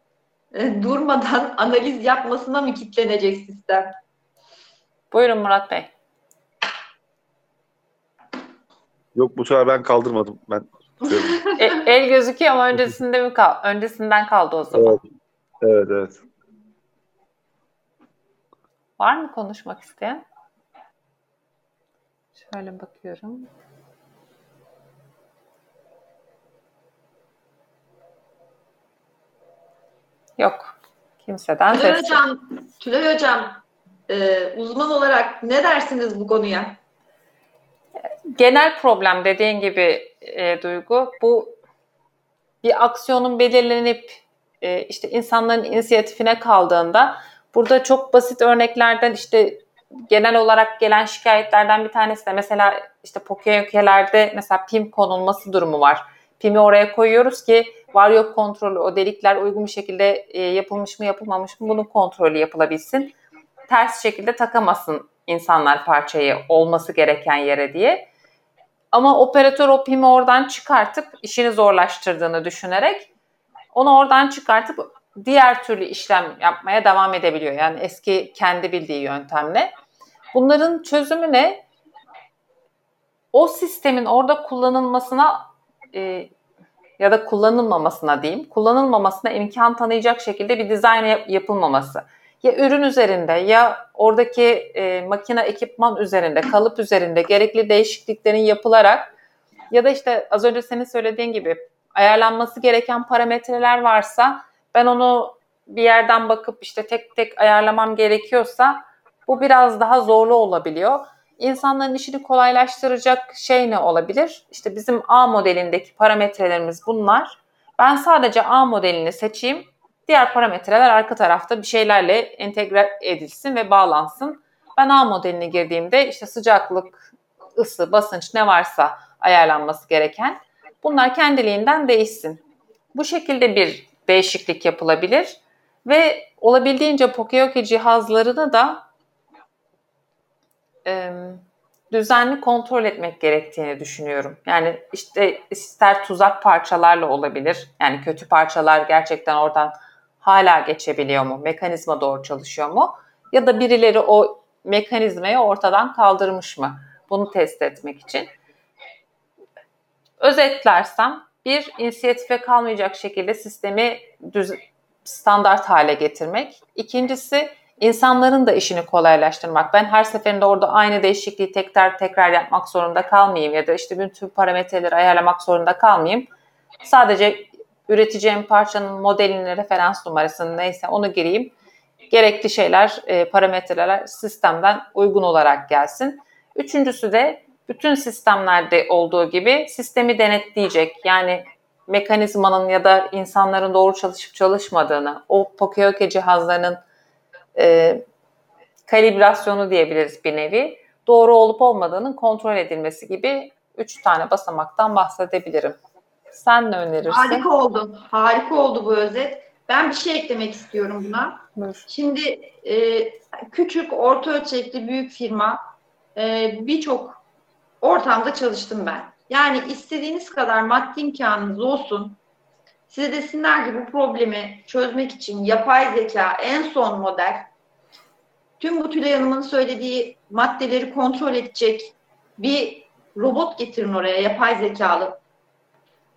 e, durmadan analiz yapmasına mı kitlenecek sistem? Buyurun Murat Bey. Yok bu sefer ben kaldırmadım. Ben E, el gözüküyor ama öncesinde mi kal öncesinden kaldı o zaman. Evet. Evet, evet. Var mı konuşmak isteyen? Şöyle bakıyorum. Yok. Kimseden Tülay ses. Hocam, Tülay Hocam e, uzman olarak ne dersiniz bu konuya? Genel problem dediğin gibi e, Duygu bu bir aksiyonun belirlenip e, işte insanların inisiyatifine kaldığında burada çok basit örneklerden işte genel olarak gelen şikayetlerden bir tanesi de mesela işte Pokeyoke'lerde mesela pim konulması durumu var. Pimi oraya koyuyoruz ki var yok kontrolü o delikler uygun bir şekilde e, yapılmış mı yapılmamış mı bunun kontrolü yapılabilsin. Ters şekilde takamasın insanlar parçayı olması gereken yere diye. Ama operatör o pimi oradan çıkartıp işini zorlaştırdığını düşünerek onu oradan çıkartıp diğer türlü işlem yapmaya devam edebiliyor. Yani eski kendi bildiği yöntemle. Bunların çözümü ne? O sistemin orada kullanılmasına e, ya da kullanılmamasına diyeyim, kullanılmamasına imkan tanıyacak şekilde bir dizayn yap- yapılmaması. Ya ürün üzerinde ya oradaki e, makine ekipman üzerinde, kalıp üzerinde gerekli değişikliklerin yapılarak ya da işte az önce senin söylediğin gibi ayarlanması gereken parametreler varsa ben onu bir yerden bakıp işte tek tek ayarlamam gerekiyorsa bu biraz daha zorlu olabiliyor. İnsanların işini kolaylaştıracak şey ne olabilir? İşte bizim A modelindeki parametrelerimiz bunlar. Ben sadece A modelini seçeyim. Diğer parametreler arka tarafta bir şeylerle entegre edilsin ve bağlansın. Ben A modelini girdiğimde işte sıcaklık, ısı, basınç ne varsa ayarlanması gereken bunlar kendiliğinden değişsin. Bu şekilde bir değişiklik yapılabilir ve olabildiğince Pokeyoke cihazlarını da e, düzenli kontrol etmek gerektiğini düşünüyorum. Yani işte ister tuzak parçalarla olabilir. Yani kötü parçalar gerçekten oradan hala geçebiliyor mu? Mekanizma doğru çalışıyor mu? Ya da birileri o mekanizmayı ortadan kaldırmış mı? Bunu test etmek için. Özetlersem bir inisiyatife kalmayacak şekilde sistemi düz, standart hale getirmek. İkincisi insanların da işini kolaylaştırmak. Ben her seferinde orada aynı değişikliği tekrar tekrar yapmak zorunda kalmayayım ya da işte bütün parametreleri ayarlamak zorunda kalmayayım. Sadece üreteceğim parçanın modelini, referans numarasını neyse onu gireyim. Gerekli şeyler, e, parametreler sistemden uygun olarak gelsin. Üçüncüsü de bütün sistemlerde olduğu gibi sistemi denetleyecek. Yani mekanizmanın ya da insanların doğru çalışıp çalışmadığını, o Pokeyoke cihazlarının e, kalibrasyonu diyebiliriz bir nevi. Doğru olup olmadığının kontrol edilmesi gibi üç tane basamaktan bahsedebilirim. Sen ne önerirsin? Harika oldu. Harika oldu bu özet. Ben bir şey eklemek istiyorum buna. Buyur. Şimdi e, küçük, orta ölçekli, büyük firma e, birçok ortamda çalıştım ben. Yani istediğiniz kadar maddi imkanınız olsun. Size desinler ki bu problemi çözmek için yapay zeka en son model tüm bu Tülay Hanım'ın söylediği maddeleri kontrol edecek bir robot getirin oraya yapay zekalı.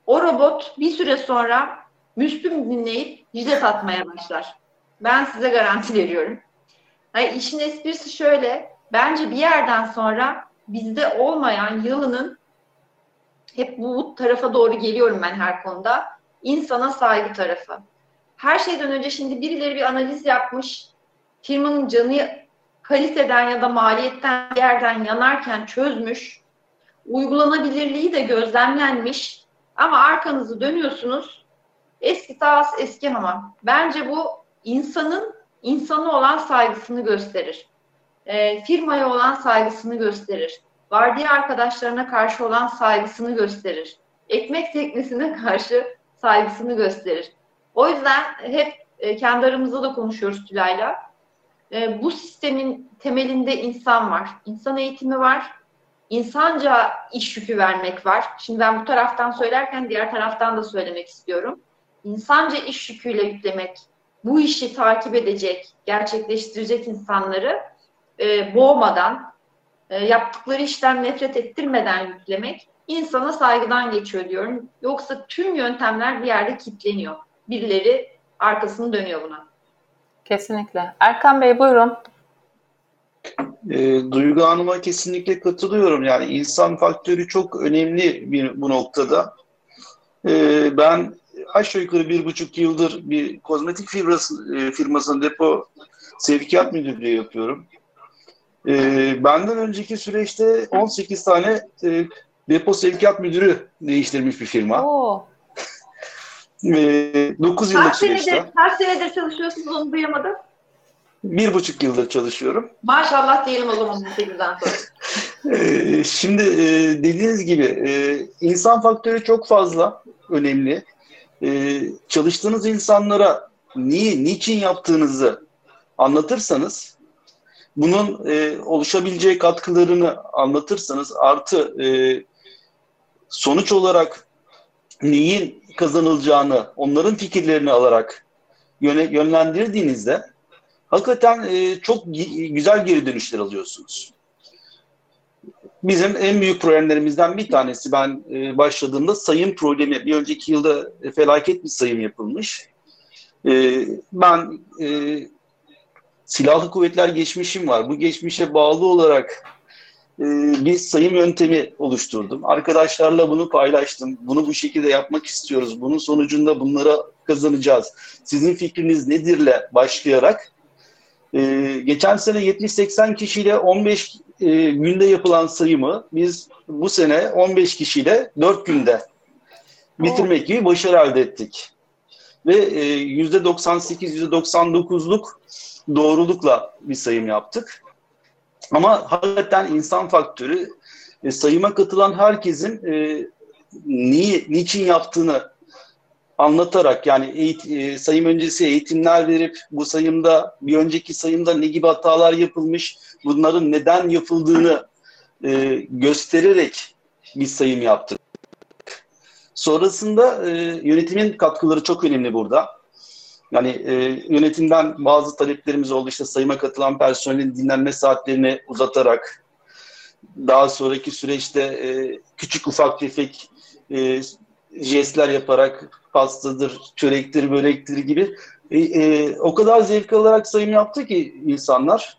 O robot bir süre sonra Müslüm dinleyip jilet atmaya başlar. Ben size garanti veriyorum. Yani işin esprisi şöyle. Bence bir yerden sonra bizde olmayan yılının hep bu tarafa doğru geliyorum ben her konuda. İnsana saygı tarafı. Her şeyden önce şimdi birileri bir analiz yapmış. Firmanın canı kaliteden ya da maliyetten yerden yanarken çözmüş. Uygulanabilirliği de gözlemlenmiş. Ama arkanızı dönüyorsunuz. Eski tas eski hamam. Bence bu insanın insanı olan saygısını gösterir. E, firmaya olan saygısını gösterir. Vardiya arkadaşlarına karşı olan saygısını gösterir. Ekmek teknesine karşı saygısını gösterir. O yüzden hep e, kendi aramızda da konuşuyoruz Tülay'la. E, bu sistemin temelinde insan var. İnsan eğitimi var. İnsanca iş yükü vermek var. Şimdi ben bu taraftan söylerken diğer taraftan da söylemek istiyorum. İnsanca iş yüküyle yüklemek, bu işi takip edecek, gerçekleştirecek insanları e, boğmadan, e, yaptıkları işten nefret ettirmeden yüklemek insana saygıdan geçiyor diyorum. Yoksa tüm yöntemler bir yerde kilitleniyor. Birileri arkasını dönüyor buna. Kesinlikle. Erkan Bey buyurun. E, Duygu Hanım'a kesinlikle katılıyorum. Yani insan faktörü çok önemli bir, bu noktada. E, ben aşağı yukarı bir buçuk yıldır bir kozmetik firması, e, firmasının depo sevkiyat müdürlüğü yapıyorum. E, benden önceki süreçte 18 tane e, depo sevkiyat müdürü değiştirmiş bir firma. Oo, E, 9 yıllık Kaç süreçte. senedir, kaç senedir çalışıyorsunuz onu duyamadım. Bir buçuk yıldır çalışıyorum. Maşallah diyelim o zaman 18'den sonra. Ee, Şimdi e, dediğiniz gibi e, insan faktörü çok fazla önemli. E, Çalıştığınız insanlara niye, niçin yaptığınızı anlatırsanız, bunun e, oluşabileceği katkılarını anlatırsanız, artı e, sonuç olarak neyin kazanılacağını, onların fikirlerini alarak yönlendirdiğinizde hakikaten e, çok güzel geri dönüşler alıyorsunuz. Bizim en büyük problemlerimizden bir tanesi ben e, başladığımda sayım problemi. Bir önceki yılda felaket bir sayım yapılmış. E, ben e, silahlı kuvvetler geçmişim var. Bu geçmişe bağlı olarak e, bir sayım yöntemi oluşturdum. Arkadaşlarla bunu paylaştım. Bunu bu şekilde yapmak istiyoruz. Bunun sonucunda bunlara kazanacağız. Sizin fikriniz nedirle başlayarak ee, geçen sene 70-80 kişiyle 15 e, günde yapılan sayımı biz bu sene 15 kişiyle 4 günde bitirmek gibi başarı elde ettik. Ve e, %98-%99'luk doğrulukla bir sayım yaptık. Ama hakikaten insan faktörü e, sayıma katılan herkesin e, niye, niçin yaptığını anlatarak yani eğit- e, sayım öncesi eğitimler verip bu sayımda bir önceki sayımda ne gibi hatalar yapılmış bunların neden yapıldığını e, göstererek bir sayım yaptık. Sonrasında e, yönetimin katkıları çok önemli burada. Yani e, yönetimden bazı taleplerimiz oldu işte sayıma katılan personelin dinlenme saatlerini uzatarak daha sonraki süreçte e, küçük ufak tefek e, jestler yaparak pastadır, çörektir, börektir gibi e, e, o kadar zevk alarak sayım yaptı ki insanlar.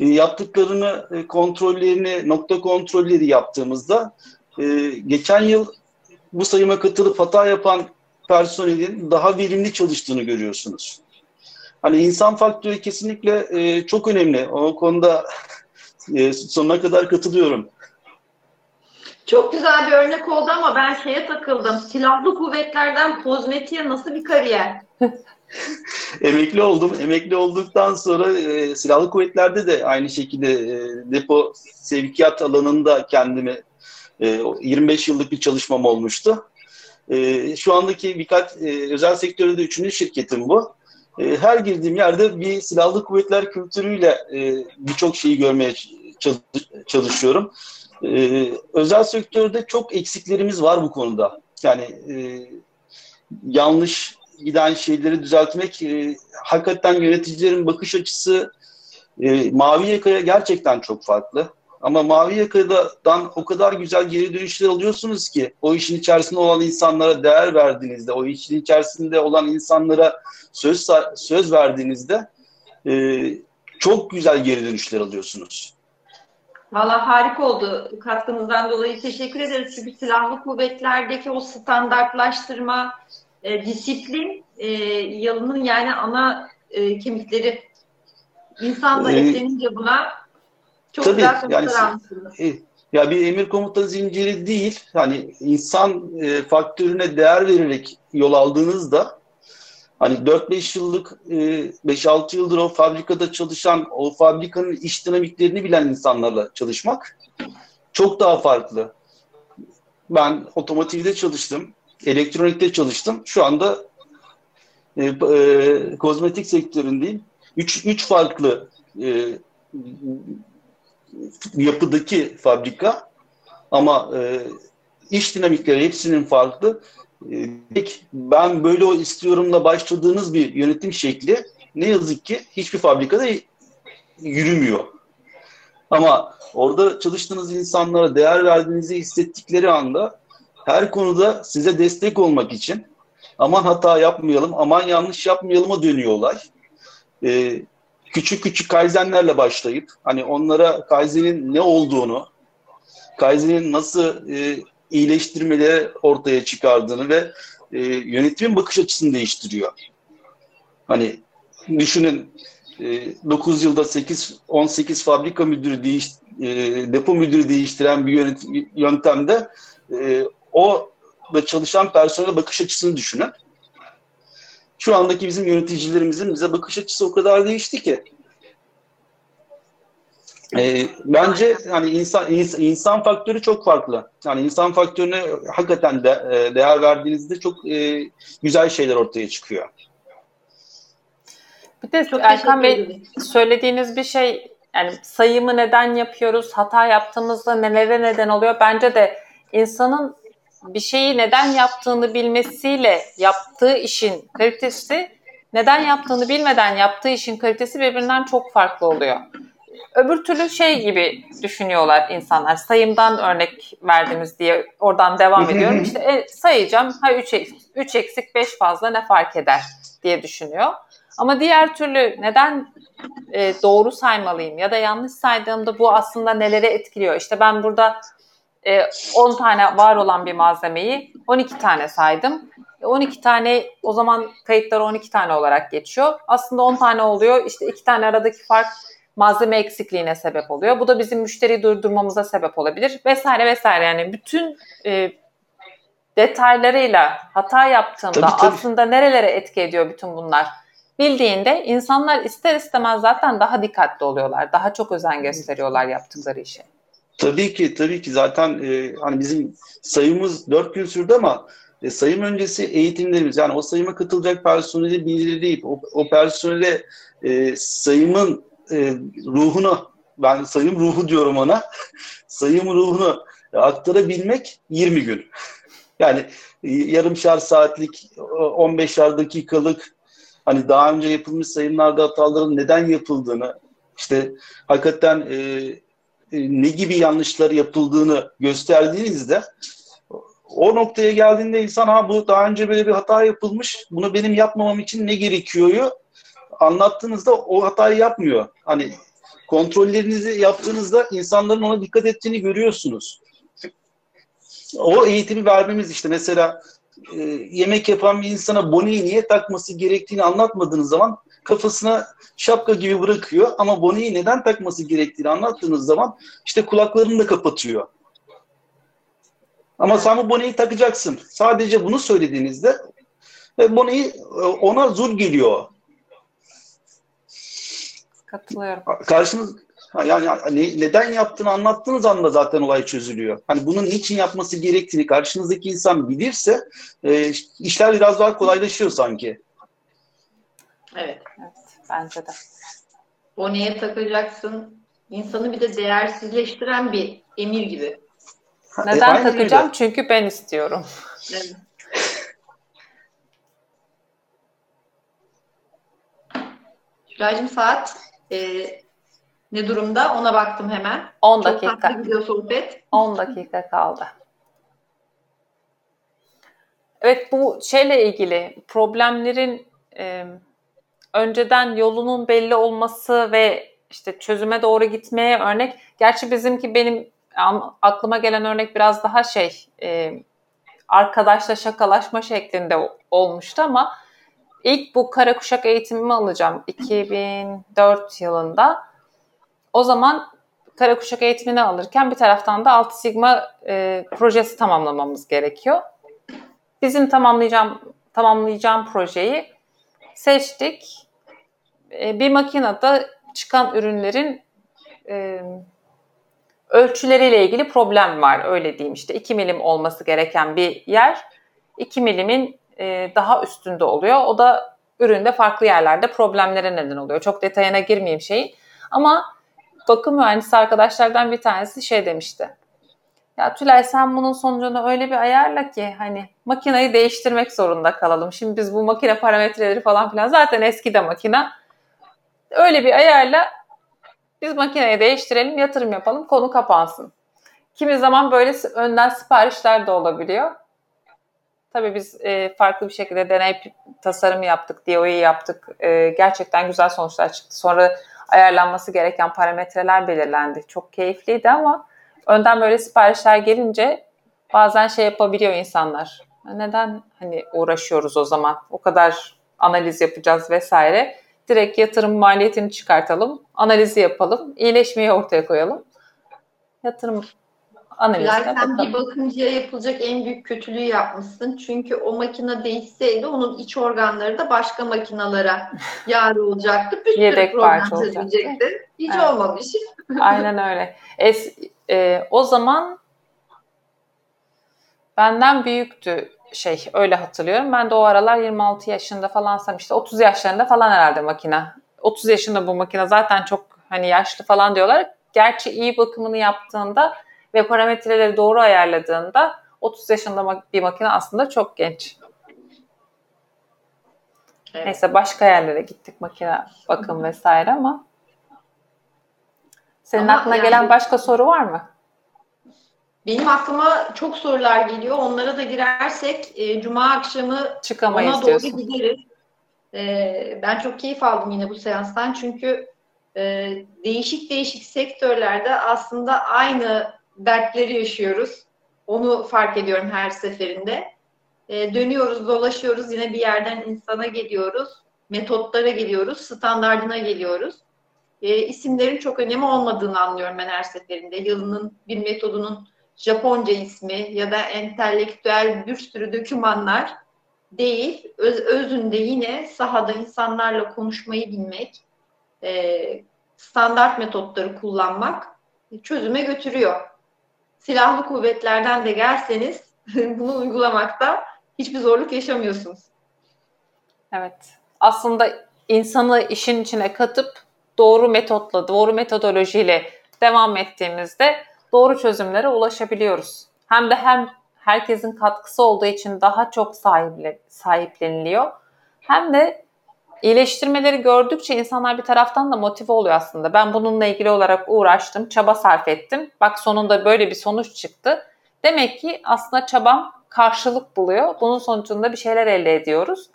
E, yaptıklarını, e, kontrollerini, nokta kontrolleri yaptığımızda e, geçen yıl bu sayıma katılıp hata yapan personelin daha verimli çalıştığını görüyorsunuz. Hani insan faktörü kesinlikle e, çok önemli. O konuda e, sonuna kadar katılıyorum. Çok güzel bir örnek oldu ama ben şeye takıldım. Silahlı kuvvetlerden kozmetiğe nasıl bir kariyer? Emekli oldum. Emekli olduktan sonra e, silahlı kuvvetlerde de aynı şekilde e, depo sevkiyat alanında kendimi e, 25 yıllık bir çalışmam olmuştu. E, şu andaki birkaç e, özel sektörde de üçüncü şirketim bu. E, her girdiğim yerde bir silahlı kuvvetler kültürüyle e, birçok şeyi görmeye çalış- çalışıyorum. E, özel sektörde çok eksiklerimiz var bu konuda. Yani e, yanlış giden şeyleri düzeltmek e, hakikaten yöneticilerin bakış açısı e, mavi yakaya gerçekten çok farklı. Ama mavi yakadan o kadar güzel geri dönüşler alıyorsunuz ki o işin içerisinde olan insanlara değer verdiğinizde, o işin içerisinde olan insanlara söz söz verdiğinizde e, çok güzel geri dönüşler alıyorsunuz. Valla harika oldu. Katkınızdan dolayı teşekkür ederiz. Çünkü silahlı kuvvetlerdeki o standartlaştırma, e, disiplin e, yalının yani ana e, kemikleri. İnsan da eklenince buna çok tabii, güzel yani-. E, Ya bir emir komuta zinciri değil, hani insan e, faktörüne değer vererek yol aldığınızda hani 4-5 yıllık, e, 5-6 yıldır o fabrikada çalışan, o fabrikanın iş dinamiklerini bilen insanlarla çalışmak çok daha farklı. Ben otomotivde çalıştım, elektronikte çalıştım. Şu anda e, e, kozmetik sektöründeyim. Üç, üç farklı e, yapıdaki fabrika ama e, iş dinamikleri hepsinin farklı. E, ben böyle o istiyorumla başladığınız bir yönetim şekli ne yazık ki hiçbir fabrikada yürümüyor. Ama orada çalıştığınız insanlara değer verdiğinizi hissettikleri anda her konuda size destek olmak için aman hata yapmayalım, aman yanlış yapmayalıma dönüyor olay. Ee, küçük küçük kaizenlerle başlayıp hani onlara kaizenin ne olduğunu, kaizenin nasıl e, iyileştirmeleri ortaya çıkardığını ve e, yönetimin bakış açısını değiştiriyor. Hani düşünün e, 9 yılda 8 18 fabrika müdürü değiş, e, depo müdürü değiştiren bir yönetim, yöntemde e, o da çalışan personel bakış açısını düşünün. Şu andaki bizim yöneticilerimizin bize bakış açısı o kadar değişti ki. E, bence hani insan, insan insan faktörü çok farklı. Yani insan faktörüne hakikaten de e, değer verdiğinizde çok e, güzel şeyler ortaya çıkıyor. Bir de Çok Erkan Bey söylediğiniz bir şey yani sayımı neden yapıyoruz, hata yaptığımızda nelere neden oluyor? Bence de insanın bir şeyi neden yaptığını bilmesiyle yaptığı işin kalitesi neden yaptığını bilmeden yaptığı işin kalitesi birbirinden çok farklı oluyor. Öbür türlü şey gibi düşünüyorlar insanlar. Sayımdan örnek verdiniz diye oradan devam ediyorum. İşte e, sayacağım. Ha 3 3 eksik 5 fazla ne fark eder diye düşünüyor. Ama diğer türlü neden e, doğru saymalıyım ya da yanlış saydığımda bu aslında neleri etkiliyor? İşte ben burada e, 10 tane var olan bir malzemeyi 12 tane saydım. 12 e, tane o zaman kayıtlar 12 tane olarak geçiyor. Aslında 10 tane oluyor. İşte 2 tane aradaki fark malzeme eksikliğine sebep oluyor. Bu da bizim müşteriyi durdurmamıza sebep olabilir vesaire vesaire. Yani bütün e, detaylarıyla hata yaptığımda tabii, tabii. aslında nerelere etki ediyor bütün bunlar? bildiğinde insanlar ister istemez zaten daha dikkatli oluyorlar. Daha çok özen gösteriyorlar yaptıkları işe. Tabii ki tabii ki zaten e, hani bizim sayımız 4 gün sürdü ama e, sayım öncesi eğitimlerimiz yani o sayıma katılacak personeli belirleyip o, o personele e, sayımın e, ruhunu ben sayım ruhu diyorum ona sayım ruhunu aktarabilmek 20 gün. Yani e, yarımşar saatlik 15'er dakikalık hani daha önce yapılmış sayımlarda hataların neden yapıldığını, işte hakikaten e, e, ne gibi yanlışlar yapıldığını gösterdiğinizde o noktaya geldiğinde insan ha bu daha önce böyle bir hata yapılmış, bunu benim yapmamam için ne gerekiyor? Anlattığınızda o hatayı yapmıyor. Hani kontrollerinizi yaptığınızda insanların ona dikkat ettiğini görüyorsunuz. O eğitimi vermemiz işte mesela e, yemek yapan bir insana boneyi niye takması gerektiğini anlatmadığınız zaman kafasına şapka gibi bırakıyor ama boneyi neden takması gerektiğini anlattığınız zaman işte kulaklarını da kapatıyor. Ama sen bu boneyi takacaksın. Sadece bunu söylediğinizde ve boneyi e, ona zor geliyor. Katılıyorum. Karşınız yani ne, neden yaptığını anlattığınız anda zaten olay çözülüyor. Hani bunun niçin yapması gerektiğini karşınızdaki insan bilirse e, işler biraz daha kolaylaşıyor sanki. Evet. evet bence de. O neye takacaksın? İnsanı bir de değersizleştiren bir emir gibi. Neden e, takacağım? Gibi. Çünkü ben istiyorum. Evet. Şuracığım saat e, ne durumda? Ona baktım hemen. 10 dakika. Çok tatlı gidiyor sohbet. 10 dakika kaldı. Evet bu şeyle ilgili problemlerin e, önceden yolunun belli olması ve işte çözüme doğru gitmeye örnek. Gerçi bizimki benim aklıma gelen örnek biraz daha şey e, arkadaşla şakalaşma şeklinde olmuştu ama ilk bu kara kuşak eğitimimi alacağım 2004 yılında. O zaman kara kuşak eğitimini alırken bir taraftan da Altı Sigma e, projesi tamamlamamız gerekiyor. Bizim tamamlayacağım tamamlayacağım projeyi seçtik. E, bir makinede çıkan ürünlerin e, ölçüleriyle ilgili problem var. Öyle diyeyim işte 2 milim olması gereken bir yer 2 milimin e, daha üstünde oluyor. O da üründe farklı yerlerde problemlere neden oluyor. Çok detayına girmeyeyim şeyi. Ama bakım mühendisi arkadaşlardan bir tanesi şey demişti. Ya Tülay sen bunun sonucunu öyle bir ayarla ki hani makinayı değiştirmek zorunda kalalım. Şimdi biz bu makine parametreleri falan filan zaten eski de makine. Öyle bir ayarla Biz makineyi değiştirelim, yatırım yapalım, konu kapansın. Kimi zaman böyle önden siparişler de olabiliyor. Tabii biz e, farklı bir şekilde deney tasarımı yaptık, DOE yaptık. E, gerçekten güzel sonuçlar çıktı. Sonra ayarlanması gereken parametreler belirlendi. Çok keyifliydi ama önden böyle siparişler gelince bazen şey yapabiliyor insanlar. Neden hani uğraşıyoruz o zaman? O kadar analiz yapacağız vesaire. Direkt yatırım maliyetini çıkartalım, analizi yapalım, iyileşmeyi ortaya koyalım. Yatırım analizine Sen bir bakımcıya yapılacak en büyük kötülüğü yapmışsın. Çünkü o makine değişseydi onun iç organları da başka makinalara yar olacaktı. Bir Yedek parça olacaktı. Hiç evet. olmamış. Aynen öyle. Es, e, o zaman benden büyüktü şey öyle hatırlıyorum. Ben de o aralar 26 yaşında falansam işte 30 yaşlarında falan herhalde makine. 30 yaşında bu makine zaten çok hani yaşlı falan diyorlar. Gerçi iyi bakımını yaptığında ve parametreleri doğru ayarladığında 30 yaşında bir makine aslında çok genç. Evet. Neyse başka yerlere gittik makine bakım vesaire ama senin ama aklına yani, gelen başka soru var mı? Benim aklıma çok sorular geliyor. Onlara da girersek e, Cuma akşamı Çıkamayız ona doğru gideriz. E, ben çok keyif aldım yine bu seanstan. Çünkü e, değişik değişik sektörlerde aslında aynı dertleri yaşıyoruz. Onu fark ediyorum her seferinde. E, dönüyoruz, dolaşıyoruz. Yine bir yerden insana geliyoruz. Metotlara geliyoruz. Standardına geliyoruz. E, isimlerin çok önemi olmadığını anlıyorum ben her seferinde. Yılının bir metodunun Japonca ismi ya da entelektüel bir sürü dokümanlar değil. Öz, özünde yine sahada insanlarla konuşmayı bilmek, e, standart metotları kullanmak çözüme götürüyor. Silahlı kuvvetlerden de gelseniz bunu uygulamakta hiçbir zorluk yaşamıyorsunuz. Evet. Aslında insanı işin içine katıp doğru metotla, doğru metodolojiyle devam ettiğimizde doğru çözümlere ulaşabiliyoruz. Hem de hem herkesin katkısı olduğu için daha çok sahiple, sahipleniliyor. Hem de iyileştirmeleri gördükçe insanlar bir taraftan da motive oluyor aslında. Ben bununla ilgili olarak uğraştım, çaba sarf ettim. Bak sonunda böyle bir sonuç çıktı. Demek ki aslında çabam karşılık buluyor. Bunun sonucunda bir şeyler elde ediyoruz.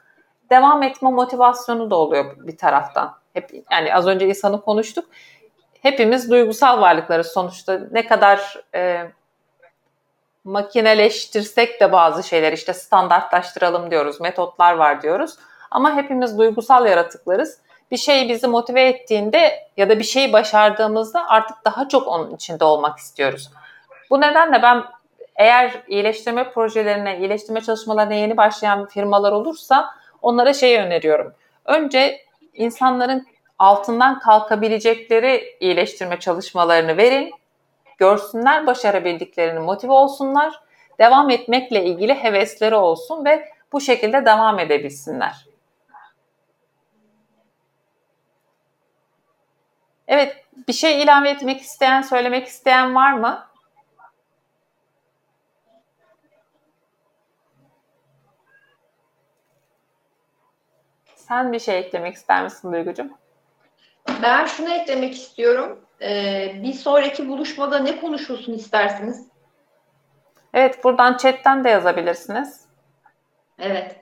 Devam etme motivasyonu da oluyor bir taraftan. Hep yani az önce insanı konuştuk hepimiz duygusal varlıklarız sonuçta. Ne kadar e, makineleştirsek de bazı şeyler işte standartlaştıralım diyoruz, metotlar var diyoruz. Ama hepimiz duygusal yaratıklarız. Bir şey bizi motive ettiğinde ya da bir şeyi başardığımızda artık daha çok onun içinde olmak istiyoruz. Bu nedenle ben eğer iyileştirme projelerine, iyileştirme çalışmalarına yeni başlayan firmalar olursa onlara şey öneriyorum. Önce insanların altından kalkabilecekleri iyileştirme çalışmalarını verin. Görsünler başarabildiklerini, motive olsunlar. Devam etmekle ilgili hevesleri olsun ve bu şekilde devam edebilsinler. Evet, bir şey ilave etmek isteyen, söylemek isteyen var mı? Sen bir şey eklemek ister misin Duygucuğum? Ben şunu eklemek istiyorum. Ee, bir sonraki buluşmada ne konuşulsun istersiniz? Evet, buradan chatten de yazabilirsiniz. Evet.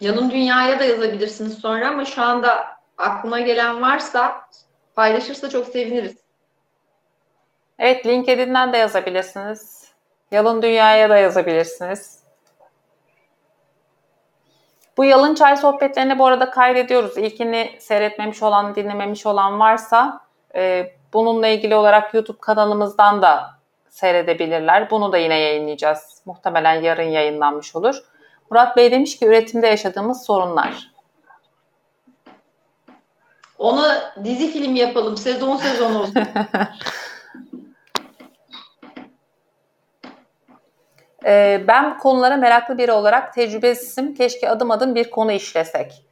Yanın dünyaya da yazabilirsiniz sonra ama şu anda aklıma gelen varsa paylaşırsa çok seviniriz. Evet, LinkedIn'den de yazabilirsiniz. Yalın Dünya'ya da yazabilirsiniz. Bu Yalın Çay sohbetlerini bu arada kaydediyoruz. İlkini seyretmemiş olan, dinlememiş olan varsa e, bununla ilgili olarak YouTube kanalımızdan da seyredebilirler. Bunu da yine yayınlayacağız. Muhtemelen yarın yayınlanmış olur. Murat Bey demiş ki üretimde yaşadığımız sorunlar. Onu dizi film yapalım. Sezon sezon olsun. Ee, ben bu konulara meraklı biri olarak tecrübesizim. Keşke adım adım bir konu işlesek.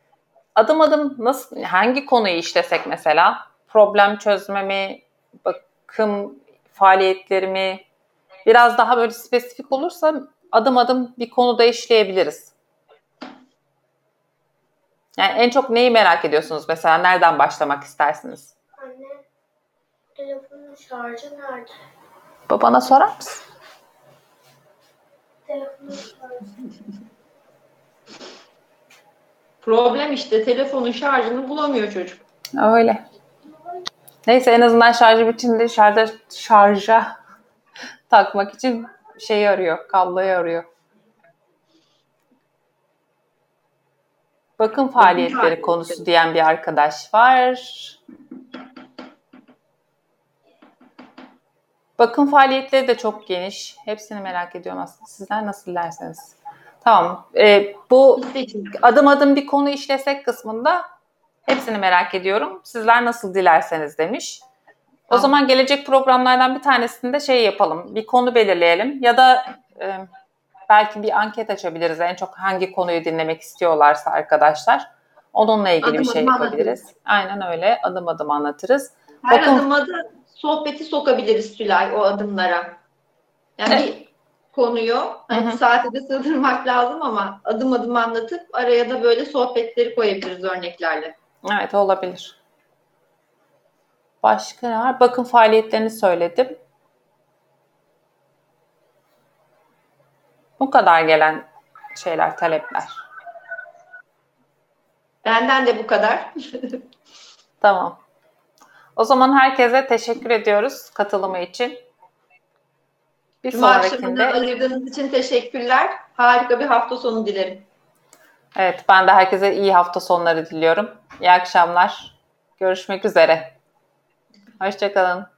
Adım adım nasıl, hangi konuyu işlesek mesela? Problem çözme mi, bakım faaliyetleri mi? Biraz daha böyle spesifik olursa adım adım bir konuda işleyebiliriz. Yani en çok neyi merak ediyorsunuz mesela? Nereden başlamak istersiniz? Anne, Telefonun şarjı nerede? Babana sorar mısın? Problem işte telefonun şarjını bulamıyor çocuk. Öyle. Neyse en azından şarjı bitince şarja, şarja takmak için şeyi arıyor, kabloyu arıyor. Bakım faaliyetleri faaliyetleri. konusu diyen bir arkadaş var. Bakım faaliyetleri de çok geniş. Hepsini merak ediyorum aslında. Sizler nasıl dilerseniz. Tamam. Ee, bu adım adım bir konu işlesek kısmında hepsini merak ediyorum. Sizler nasıl dilerseniz demiş. O Tamam. zaman gelecek programlardan bir tanesinde şey yapalım. Bir konu belirleyelim ya da e, belki bir anket açabiliriz. En çok hangi konuyu dinlemek istiyorlarsa arkadaşlar. Onunla ilgili Adım bir şey adım yapabiliriz. Aynen öyle. Adım adım anlatırız. Her Bakın- adıma da sohbeti sokabiliriz Tülay o adımlara. Yani Evet. bir konuyu hani saate de sığdırmak lazım ama adım adım anlatıp araya da böyle sohbetleri koyabiliriz örneklerle. Evet olabilir. Başka ne var? Bakım faaliyetlerini söyledim. Bu kadar gelen şeyler, talepler. Benden de bu kadar. Tamam. O zaman herkese teşekkür ediyoruz katılımı için. Bir Cuma sonrakinde ayırdığınız için teşekkürler. Harika bir hafta sonu dilerim. evet ben de herkese iyi hafta sonları diliyorum. İyi akşamlar. Görüşmek üzere. Hoşçakalın.